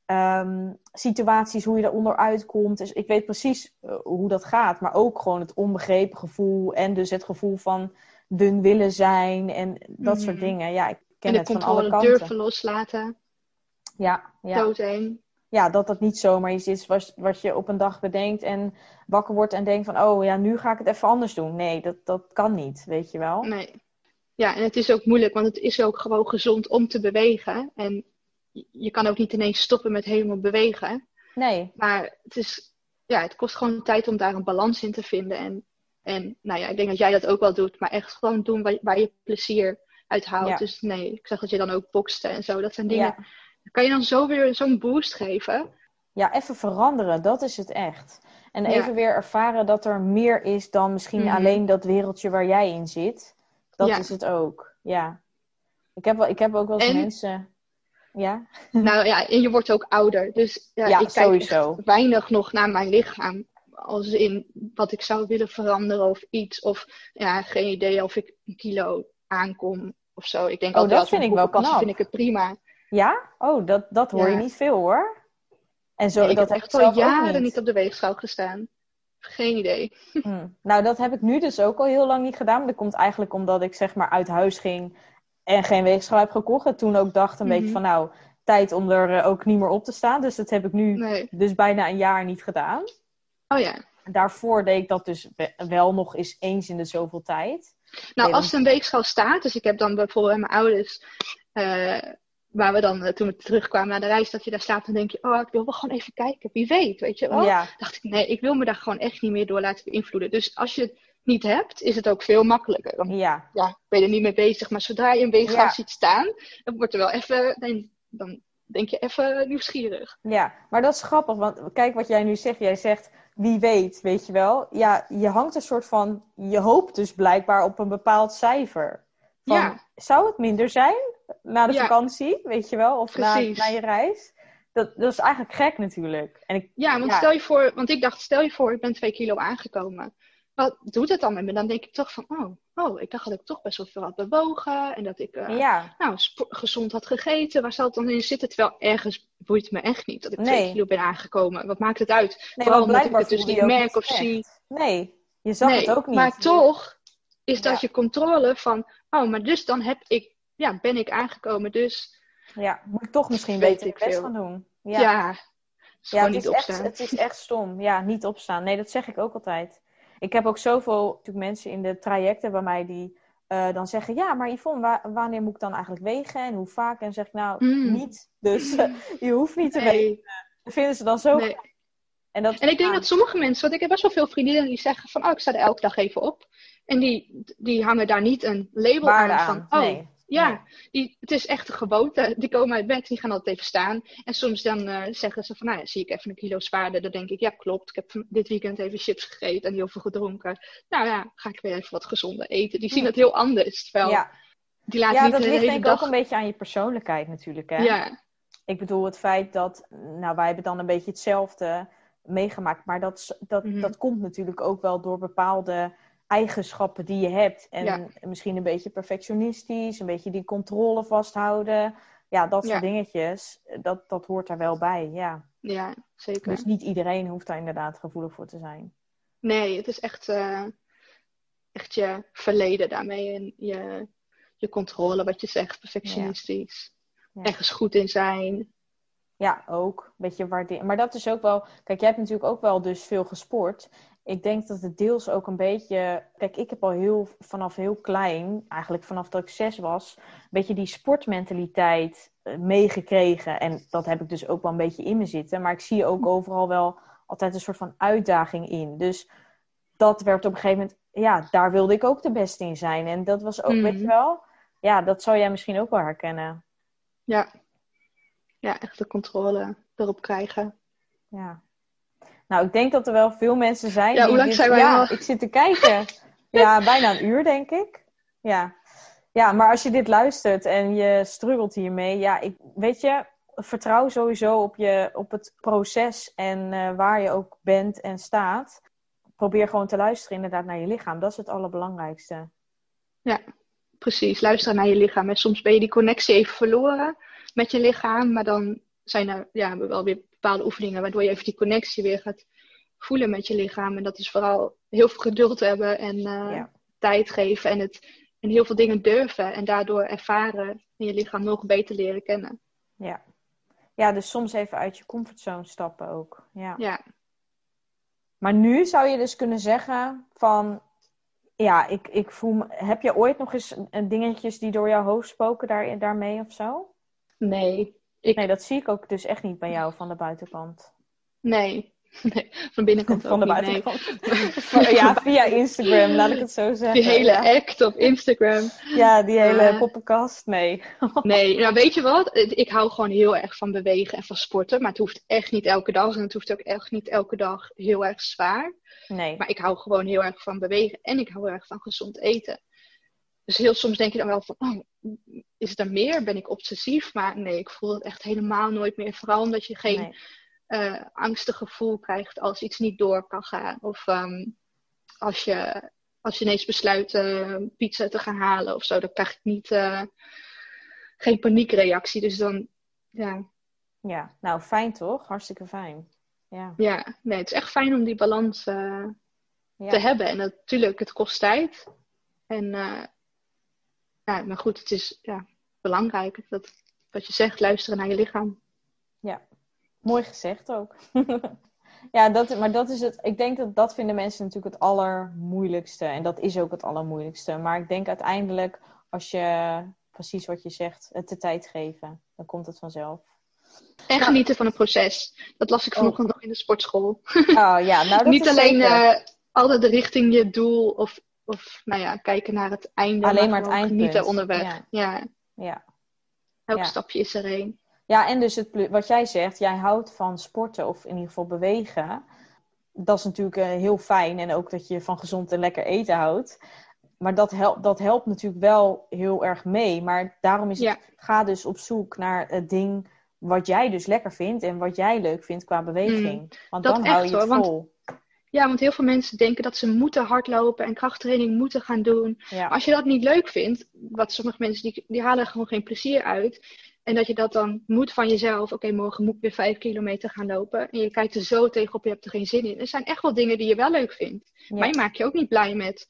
[SPEAKER 1] ehm, situaties, hoe je eronder uitkomt. Dus ik weet precies eh, hoe dat gaat, maar ook gewoon het onbegrepen gevoel en dus het gevoel van dun willen zijn en dat soort
[SPEAKER 2] Mhm.
[SPEAKER 1] dingen. Ja, ik ken
[SPEAKER 2] En de
[SPEAKER 1] het van alle
[SPEAKER 2] controle
[SPEAKER 1] kanten.
[SPEAKER 2] durven loslaten.
[SPEAKER 1] Ja, ja.
[SPEAKER 2] Doodheen.
[SPEAKER 1] Ja, dat dat niet zomaar iets is wat, wat je op een dag bedenkt en wakker wordt en denkt van, oh ja, nu ga ik het even anders doen. Nee, dat, dat kan niet, weet je wel.
[SPEAKER 2] Nee. Ja, en het is ook moeilijk, want het is ook gewoon gezond om te bewegen. En je- kan ook niet ineens stoppen met helemaal bewegen.
[SPEAKER 1] Nee,
[SPEAKER 2] Maar het, is, ja, het kost gewoon tijd om daar een balans in te vinden. En, en nou ja, ik denk dat jij dat ook wel doet. Maar echt gewoon doen waar, waar je plezier uit haalt.
[SPEAKER 1] Ja.
[SPEAKER 2] Dus nee, ik zag dat je dan ook bokste en zo. Dat zijn dingen.
[SPEAKER 1] ja.
[SPEAKER 2] Kan je dan zo weer zo'n boost geven?
[SPEAKER 1] ja, even veranderen, dat is het echt. En
[SPEAKER 2] Ja.
[SPEAKER 1] even weer ervaren dat er meer is dan misschien
[SPEAKER 2] Mhm.
[SPEAKER 1] alleen dat wereldje waar jij in zit. Dat
[SPEAKER 2] Ja.
[SPEAKER 1] is het ook, ja. Ik heb, wel, ik heb ook wel eens
[SPEAKER 2] En-
[SPEAKER 1] mensen... Ja?
[SPEAKER 2] nou ja, en je wordt ook ouder. Dus ja,
[SPEAKER 1] Ja,
[SPEAKER 2] ik kijk
[SPEAKER 1] sowieso.
[SPEAKER 2] echt weinig nog naar mijn lichaam. Als in wat ik zou willen veranderen of iets. Of ja, geen idee of ik een kilo aankom of zo. Ik denk
[SPEAKER 1] Oh,
[SPEAKER 2] altijd
[SPEAKER 1] dat vind ik wel knap.
[SPEAKER 2] vind ik het prima.
[SPEAKER 1] Ja? Oh, dat, dat hoor je niet veel hoor. En zo,
[SPEAKER 2] Nee,
[SPEAKER 1] dat
[SPEAKER 2] heb
[SPEAKER 1] ik
[SPEAKER 2] al jaren niet op de weegschaal gestaan. Geen idee.
[SPEAKER 1] Hm. Nou, dat heb ik nu dus ook al heel lang niet gedaan. Maar dat komt eigenlijk omdat ik zeg maar uit huis ging en geen weegschaal heb gekocht. En toen ook dacht een
[SPEAKER 2] Mhm.
[SPEAKER 1] beetje van nou, tijd om er eh, ook niet meer op te staan. Dus dat heb ik nu
[SPEAKER 2] Nee.
[SPEAKER 1] dus bijna een jaar niet gedaan.
[SPEAKER 2] Oh ja.
[SPEAKER 1] Daarvoor deed ik dat dus we- wel nog eens eens in de zoveel tijd.
[SPEAKER 2] Nou, als er een weegschaal staat, dus ik heb dan bijvoorbeeld bij mijn ouders, eh, waar we dan eh, toen we terugkwamen naar de reis, dat je daar staat, dan denk je, oh, ik wil wel gewoon even kijken, wie weet, weet je wel.
[SPEAKER 1] Ja,
[SPEAKER 2] dacht ik, nee, ik wil me daar gewoon echt niet meer door laten beïnvloeden. Dus als je het niet hebt, is het ook veel makkelijker. Dan
[SPEAKER 1] ja,
[SPEAKER 2] ja, ben je er niet mee bezig, maar zodra je een weegschaal
[SPEAKER 1] Ja.
[SPEAKER 2] ziet staan, dan wordt er wel even, dan, dan denk je even nieuwsgierig.
[SPEAKER 1] ja. Maar dat is grappig, want kijk wat jij nu zegt. Jij zegt, wie weet, weet je wel. Ja, je hangt een soort van, je hoopt dus blijkbaar op een bepaald cijfer. Van,
[SPEAKER 2] Ja.
[SPEAKER 1] Zou het minder zijn na de
[SPEAKER 2] Ja.
[SPEAKER 1] vakantie, weet je wel? Of na, na je reis? Dat, dat is eigenlijk gek natuurlijk. En ik,
[SPEAKER 2] Ja, want
[SPEAKER 1] Ja.
[SPEAKER 2] stel je voor, want ik dacht, stel je voor, ik ben twee kilo aangekomen. Wat doet het dan met me? Dan denk ik toch van, oh, oh ik dacht dat ik toch best wel veel had bewogen. En dat ik eh,
[SPEAKER 1] ja,
[SPEAKER 2] nou, gezond had gegeten. Waar zal het dan in zitten? Terwijl ergens boeit me echt niet dat ik
[SPEAKER 1] Nee.
[SPEAKER 2] twee kilo ben aangekomen. Wat maakt het uit?
[SPEAKER 1] nee,
[SPEAKER 2] Vooral omdat ik het dus niet merk of zie.
[SPEAKER 1] Nee, je zag
[SPEAKER 2] nee,
[SPEAKER 1] het ook niet.
[SPEAKER 2] maar toch is dat
[SPEAKER 1] Ja.
[SPEAKER 2] je controle van, oh, maar dus dan heb ik, ja, ben ik aangekomen. Dus
[SPEAKER 1] Ja, moet ik toch misschien beter
[SPEAKER 2] ik
[SPEAKER 1] best gaan doen.
[SPEAKER 2] ja,
[SPEAKER 1] Ja, het
[SPEAKER 2] niet
[SPEAKER 1] is, echt,
[SPEAKER 2] opstaan.
[SPEAKER 1] het is echt stom. Ja, niet opstaan. Nee, dat zeg ik ook altijd. Ik heb ook zoveel natuurlijk mensen in de trajecten bij mij die eh, dan zeggen... Ja, maar Yvonne, wa- wanneer moet ik dan eigenlijk wegen en hoe vaak? En dan zeg ik nou,
[SPEAKER 2] Mm.
[SPEAKER 1] niet. Dus je hoeft niet te wegen. Dat vinden ze dan zo
[SPEAKER 2] nee.
[SPEAKER 1] En, dat,
[SPEAKER 2] En ik denk dat sommige mensen, want ik heb best wel veel vriendinnen die zeggen van, oh, ik sta er elke dag even op. En die, die hangen daar niet een label aan. van, oh,
[SPEAKER 1] nee.
[SPEAKER 2] Ja, die, het is echt een gewoonte. Die komen uit bed, die gaan altijd even staan. En soms dan eh, zeggen ze van, nou ja, zie ik even een kilo zwaarder. Dan denk ik, ja, klopt. Ik heb dit weekend even chips gegeten en heel veel gedronken. Nou ja, ga ik weer even wat gezonder eten. Die zien het heel anders. Terwijl,
[SPEAKER 1] Ja,
[SPEAKER 2] die laten
[SPEAKER 1] ja
[SPEAKER 2] niet
[SPEAKER 1] dat
[SPEAKER 2] de
[SPEAKER 1] ligt
[SPEAKER 2] hele
[SPEAKER 1] denk ik
[SPEAKER 2] dag...
[SPEAKER 1] ook een beetje aan je persoonlijkheid natuurlijk. Hè?
[SPEAKER 2] Ja,
[SPEAKER 1] Ik bedoel, het feit dat, nou, wij hebben dan een beetje hetzelfde meegemaakt, maar dat, dat,
[SPEAKER 2] Mhm.
[SPEAKER 1] dat komt natuurlijk ook wel door bepaalde eigenschappen die je hebt. En
[SPEAKER 2] Ja.
[SPEAKER 1] misschien een beetje perfectionistisch, een beetje die controle vasthouden. Ja, dat soort
[SPEAKER 2] Ja.
[SPEAKER 1] dingetjes, dat, dat hoort er wel bij, ja.
[SPEAKER 2] ja, zeker.
[SPEAKER 1] Dus niet iedereen hoeft daar inderdaad gevoelig voor te zijn.
[SPEAKER 2] Nee, het is echt, eh, echt je verleden daarmee. En je, je controle, wat je zegt, perfectionistisch.
[SPEAKER 1] Ja.
[SPEAKER 2] Ergens goed in zijn.
[SPEAKER 1] Ja, ook. Een beetje waarderen. Maar dat is ook wel. Kijk, jij hebt natuurlijk ook wel dus veel gesport. Ik denk dat het deels ook een beetje. Kijk, ik heb al heel vanaf heel klein, eigenlijk vanaf dat ik zes was, een beetje die sportmentaliteit eh, meegekregen. En dat heb ik dus ook wel een beetje in me zitten. Maar ik zie ook overal wel altijd een soort van uitdaging in. Dus dat werd op een gegeven moment. Ja, daar wilde ik ook de beste in zijn. En dat was ook, weet
[SPEAKER 2] Mhm.
[SPEAKER 1] je wel. Ja, dat zou jij misschien ook wel herkennen.
[SPEAKER 2] Ja. Ja, echt de controle erop krijgen.
[SPEAKER 1] Ja. Nou, ik denk dat er wel veel mensen zijn.
[SPEAKER 2] Ja, hoe lang zijn wij
[SPEAKER 1] Ja,
[SPEAKER 2] nog?
[SPEAKER 1] ik zit te kijken. ja, bijna een uur, denk ik. Ja. ja, maar als je dit luistert en je struggelt hiermee, ja, ik, weet je, vertrouw sowieso op, je, op het proces en eh, waar je ook bent en staat. Probeer gewoon te luisteren inderdaad naar je lichaam. Dat is het allerbelangrijkste.
[SPEAKER 2] Precies, luisteren naar je lichaam. En soms ben je die connectie even verloren met je lichaam. Maar dan zijn er ja, wel weer bepaalde oefeningen waardoor je even die connectie weer gaat voelen met je lichaam. En dat is vooral heel veel geduld hebben en eh,
[SPEAKER 1] Ja.
[SPEAKER 2] tijd geven en, het, en heel veel dingen durven. En daardoor ervaren en je lichaam nog beter leren kennen.
[SPEAKER 1] Ja. Ja, dus soms even uit je comfortzone stappen ook. Ja.
[SPEAKER 2] Ja.
[SPEAKER 1] Maar nu zou je dus kunnen zeggen van... Ja, ik, ik voel me... Heb je ooit nog eens een- dingetjes die door jouw hoofd spoken daar, daarmee of zo?
[SPEAKER 2] Nee. Ik,
[SPEAKER 1] Nee, dat zie ik ook dus echt niet bij jou van de buitenkant.
[SPEAKER 2] nee. nee. Van binnenkant
[SPEAKER 1] Van de
[SPEAKER 2] nee.
[SPEAKER 1] buitenkant. ja, via Instagram, laat ik het zo zeggen.
[SPEAKER 2] Die hele
[SPEAKER 1] ja.
[SPEAKER 2] act op Instagram.
[SPEAKER 1] Ja, die hele
[SPEAKER 2] Eh.
[SPEAKER 1] poppenkast. Nee.
[SPEAKER 2] Nee, nou weet je wat? Ik hou gewoon heel erg van bewegen en van sporten. Maar het hoeft echt niet elke dag. En het hoeft ook echt niet elke dag heel erg zwaar.
[SPEAKER 1] Nee.
[SPEAKER 2] Maar ik hou gewoon heel erg van bewegen. En ik hou heel erg van gezond eten. Dus heel soms denk je dan wel van, oh, is er meer? Ben ik obsessief? Maar nee, ik voel het echt helemaal nooit meer. Vooral omdat je geen
[SPEAKER 1] nee.
[SPEAKER 2] eh, angstig gevoel krijgt als iets niet door kan gaan. Of ehm, als, je, als je ineens besluit eh, pizza te gaan halen of zo. Dan krijg ik niet, eh, geen paniekreactie. Dus dan, ja,
[SPEAKER 1] Ja, nou fijn toch? Hartstikke fijn. Ja.
[SPEAKER 2] ja, nee, het is echt fijn om die balans
[SPEAKER 1] ja.
[SPEAKER 2] te hebben. En natuurlijk, het kost tijd. En ja, maar goed, het is ja, belangrijk dat, wat je zegt, luisteren naar je lichaam.
[SPEAKER 1] Mooi gezegd ook. ja, dat, maar dat is het. Ik denk dat dat vinden mensen natuurlijk het allermoeilijkste. En dat is ook het allermoeilijkste. Maar ik denk uiteindelijk, als je precies wat je zegt, het de tijd geven, dan komt het vanzelf.
[SPEAKER 2] En genieten van het proces. Dat las ik vanochtend nog in de sportschool.
[SPEAKER 1] Oh ja, nou dat
[SPEAKER 2] Niet
[SPEAKER 1] is
[SPEAKER 2] alleen
[SPEAKER 1] zeker.
[SPEAKER 2] eh, altijd richting je doel of, of nou ja, kijken naar het einde.
[SPEAKER 1] Alleen maar het
[SPEAKER 2] gewoon
[SPEAKER 1] eindpunt.
[SPEAKER 2] Genieten onderweg.
[SPEAKER 1] Ja.
[SPEAKER 2] Ja,
[SPEAKER 1] Ja.
[SPEAKER 2] elk
[SPEAKER 1] Ja.
[SPEAKER 2] stapje is er één.
[SPEAKER 1] Ja, en dus het, wat jij zegt, jij houdt van sporten of in ieder geval bewegen. Dat is natuurlijk eh, heel fijn en ook dat je van gezond en lekker eten houdt. Maar dat, helpt dat helpt natuurlijk wel heel erg mee. Maar daarom is het, ga dus op zoek naar het ding wat jij dus lekker vindt en wat jij leuk vindt qua beweging. Want
[SPEAKER 2] Mm. Dat
[SPEAKER 1] dan hou je het
[SPEAKER 2] hoor, want-
[SPEAKER 1] vol.
[SPEAKER 2] Ja, want heel veel mensen denken dat ze moeten hardlopen en krachttraining moeten gaan doen.
[SPEAKER 1] Ja.
[SPEAKER 2] Als je dat niet leuk vindt, wat sommige mensen die, die halen gewoon geen plezier uit. En dat je dat dan moet van jezelf. Oké, morgen moet ik weer vijf kilometer gaan lopen. En je kijkt er zo tegenop, je hebt er geen zin in. Er zijn echt wel dingen die je wel leuk vindt.
[SPEAKER 1] Ja.
[SPEAKER 2] Maar je maakt je ook niet blij met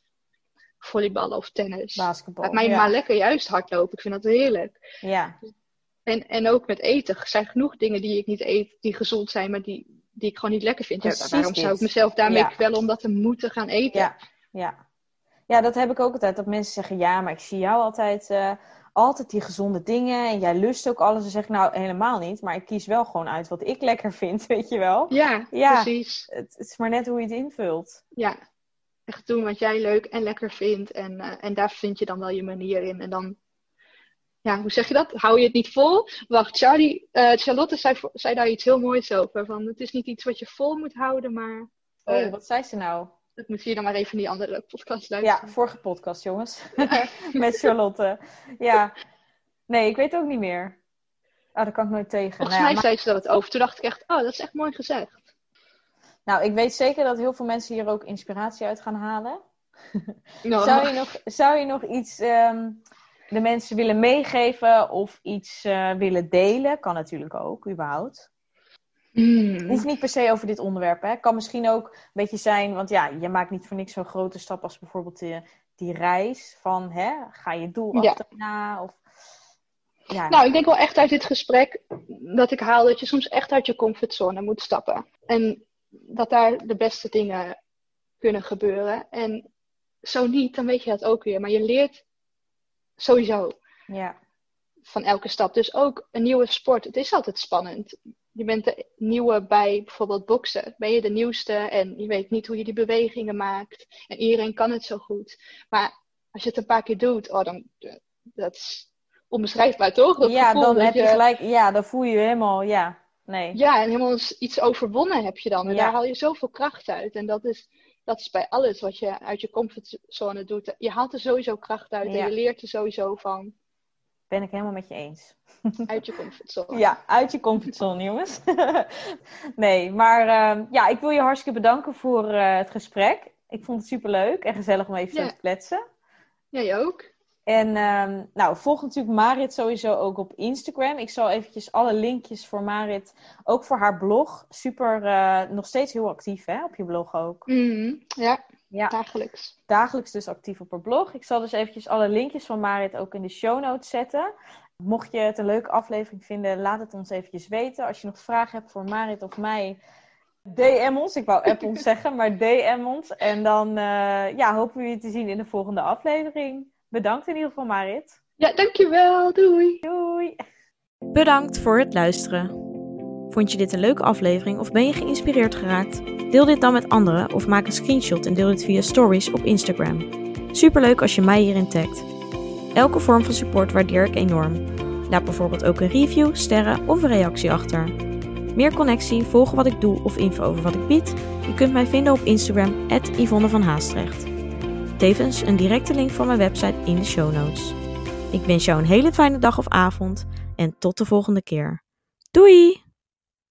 [SPEAKER 2] volleyballen of tennis.
[SPEAKER 1] Basketbal.
[SPEAKER 2] Laat mij
[SPEAKER 1] ja.
[SPEAKER 2] maar lekker juist hardlopen. Ik vind dat heerlijk.
[SPEAKER 1] Ja.
[SPEAKER 2] En, en ook met eten. Er zijn genoeg dingen die ik niet eet, die gezond zijn, maar die, die ik gewoon niet lekker vind. Ja,
[SPEAKER 1] Precies
[SPEAKER 2] waarom zou ik mezelf daarmee
[SPEAKER 1] Ja.
[SPEAKER 2] kwellen om dat te moeten gaan eten?
[SPEAKER 1] Ja, ja. ja, dat heb ik ook altijd. Dat mensen zeggen, ja, maar ik zie jou altijd, eh, altijd die gezonde dingen. En jij lust ook alles. Dan zeg ik, nou, helemaal niet. Maar ik kies wel gewoon uit wat ik lekker vind, weet je wel.
[SPEAKER 2] Ja,
[SPEAKER 1] Ja.
[SPEAKER 2] precies.
[SPEAKER 1] Het, het is maar net hoe je het invult.
[SPEAKER 2] Ja, echt doen wat jij leuk en lekker vindt. En, eh, en daar vind je dan wel je manier in. En dan, ja, hoe zeg je dat? Hou je het niet vol? Wacht, Charlie, eh, Charlotte zei, zei daar iets heel moois over. Van, het is niet iets wat je vol moet houden, maar
[SPEAKER 1] Oh,
[SPEAKER 2] Eh,
[SPEAKER 1] wat zei ze nou?
[SPEAKER 2] dat moet je dan maar even in die andere podcast luisteren.
[SPEAKER 1] Ja, vorige podcast, jongens. Met Charlotte. Ja. Nee, ik weet ook niet meer. Oh, daar kan ik nooit tegen.
[SPEAKER 2] Volgens
[SPEAKER 1] Nou ja,
[SPEAKER 2] mij zei ze dat het over. Toen dacht ik echt, oh, dat is echt mooi gezegd.
[SPEAKER 1] Nou, ik weet zeker dat heel veel mensen hier ook inspiratie uit gaan halen.
[SPEAKER 2] Nou,
[SPEAKER 1] Zou je nog, zou je nog iets ehm, de mensen willen meegeven of iets eh, willen delen? Kan natuurlijk ook, überhaupt.
[SPEAKER 2] Hmm.
[SPEAKER 1] Hoeft niet per se over dit onderwerp. Hè. Kan misschien ook een beetje zijn, want ja, je maakt niet voor niks zo'n grote stap als bijvoorbeeld die, die reis van, hè, ga je doel
[SPEAKER 2] Ja.
[SPEAKER 1] achterna? Of, ja,
[SPEAKER 2] Nou, ik denk wel echt uit dit gesprek dat ik haal dat je soms echt uit je comfortzone moet stappen. En dat daar de beste dingen kunnen gebeuren. En zo niet, dan weet je dat ook weer. Maar je leert sowieso
[SPEAKER 1] ja,
[SPEAKER 2] van elke stap. Dus ook een nieuwe sport. Het is altijd spannend. Je bent de nieuwe bij bijvoorbeeld boksen. Ben je de nieuwste en je weet niet hoe je die bewegingen maakt. En iedereen kan het zo goed. Maar als je het een paar keer doet, oh, dan dat is onbeschrijfbaar toch? Dat
[SPEAKER 1] ja dan
[SPEAKER 2] dat
[SPEAKER 1] heb je gelijk, ja, dan voel je je helemaal, ja, nee.
[SPEAKER 2] Ja, en helemaal iets overwonnen heb je dan. En
[SPEAKER 1] Ja.
[SPEAKER 2] daar haal je zoveel kracht uit. En dat is, dat is bij alles wat je uit je comfortzone doet. Je haalt er sowieso kracht uit
[SPEAKER 1] Ja.
[SPEAKER 2] en je leert er sowieso van
[SPEAKER 1] Ben ik helemaal met je eens.
[SPEAKER 2] uit je comfortzone.
[SPEAKER 1] Ja, uit je comfortzone, jongens. nee, maar ehm, ja, ik wil je hartstikke bedanken voor eh, het gesprek. Ik vond het superleuk en gezellig om even zo
[SPEAKER 2] Ja.
[SPEAKER 1] te kletsen.
[SPEAKER 2] Jij ook?
[SPEAKER 1] En ehm, nou, volg natuurlijk Marit sowieso ook op Instagram. Ik zal eventjes alle linkjes voor Marit, ook voor haar blog. Super, eh, nog steeds heel actief hè, op je blog ook.
[SPEAKER 2] Mhm, Ja,
[SPEAKER 4] Ja.
[SPEAKER 2] dagelijks.
[SPEAKER 4] Dagelijks dus actief op haar blog. Ik zal dus eventjes alle linkjes van Marit ook in de show notes zetten. Mocht je het een leuke aflevering vinden, laat het ons eventjes weten. Als je nog vragen hebt voor Marit of mij, DM ons. Ik wou app ons zeggen, maar DM ons. En dan uh, ja, hopen we je te zien in de volgende aflevering. Bedankt in ieder geval, Marit.
[SPEAKER 2] Ja, dankjewel. Doei.
[SPEAKER 4] Doei.
[SPEAKER 1] Bedankt voor het luisteren. Vond je dit een leuke aflevering of ben je geïnspireerd geraakt? Deel dit dan met anderen of maak een screenshot en deel dit via stories op Instagram. Superleuk als je mij hierin tagt. Elke vorm van support waardeer ik enorm. Laat bijvoorbeeld ook een review, sterren of een reactie achter. Meer connectie, volgen wat ik doe of info over wat ik bied? Je kunt mij vinden op Instagram, Yvonne van Haastrecht. Tevens een directe link van mijn website in de show notes. Ik wens jou een hele fijne dag of avond en tot de volgende keer. Doei!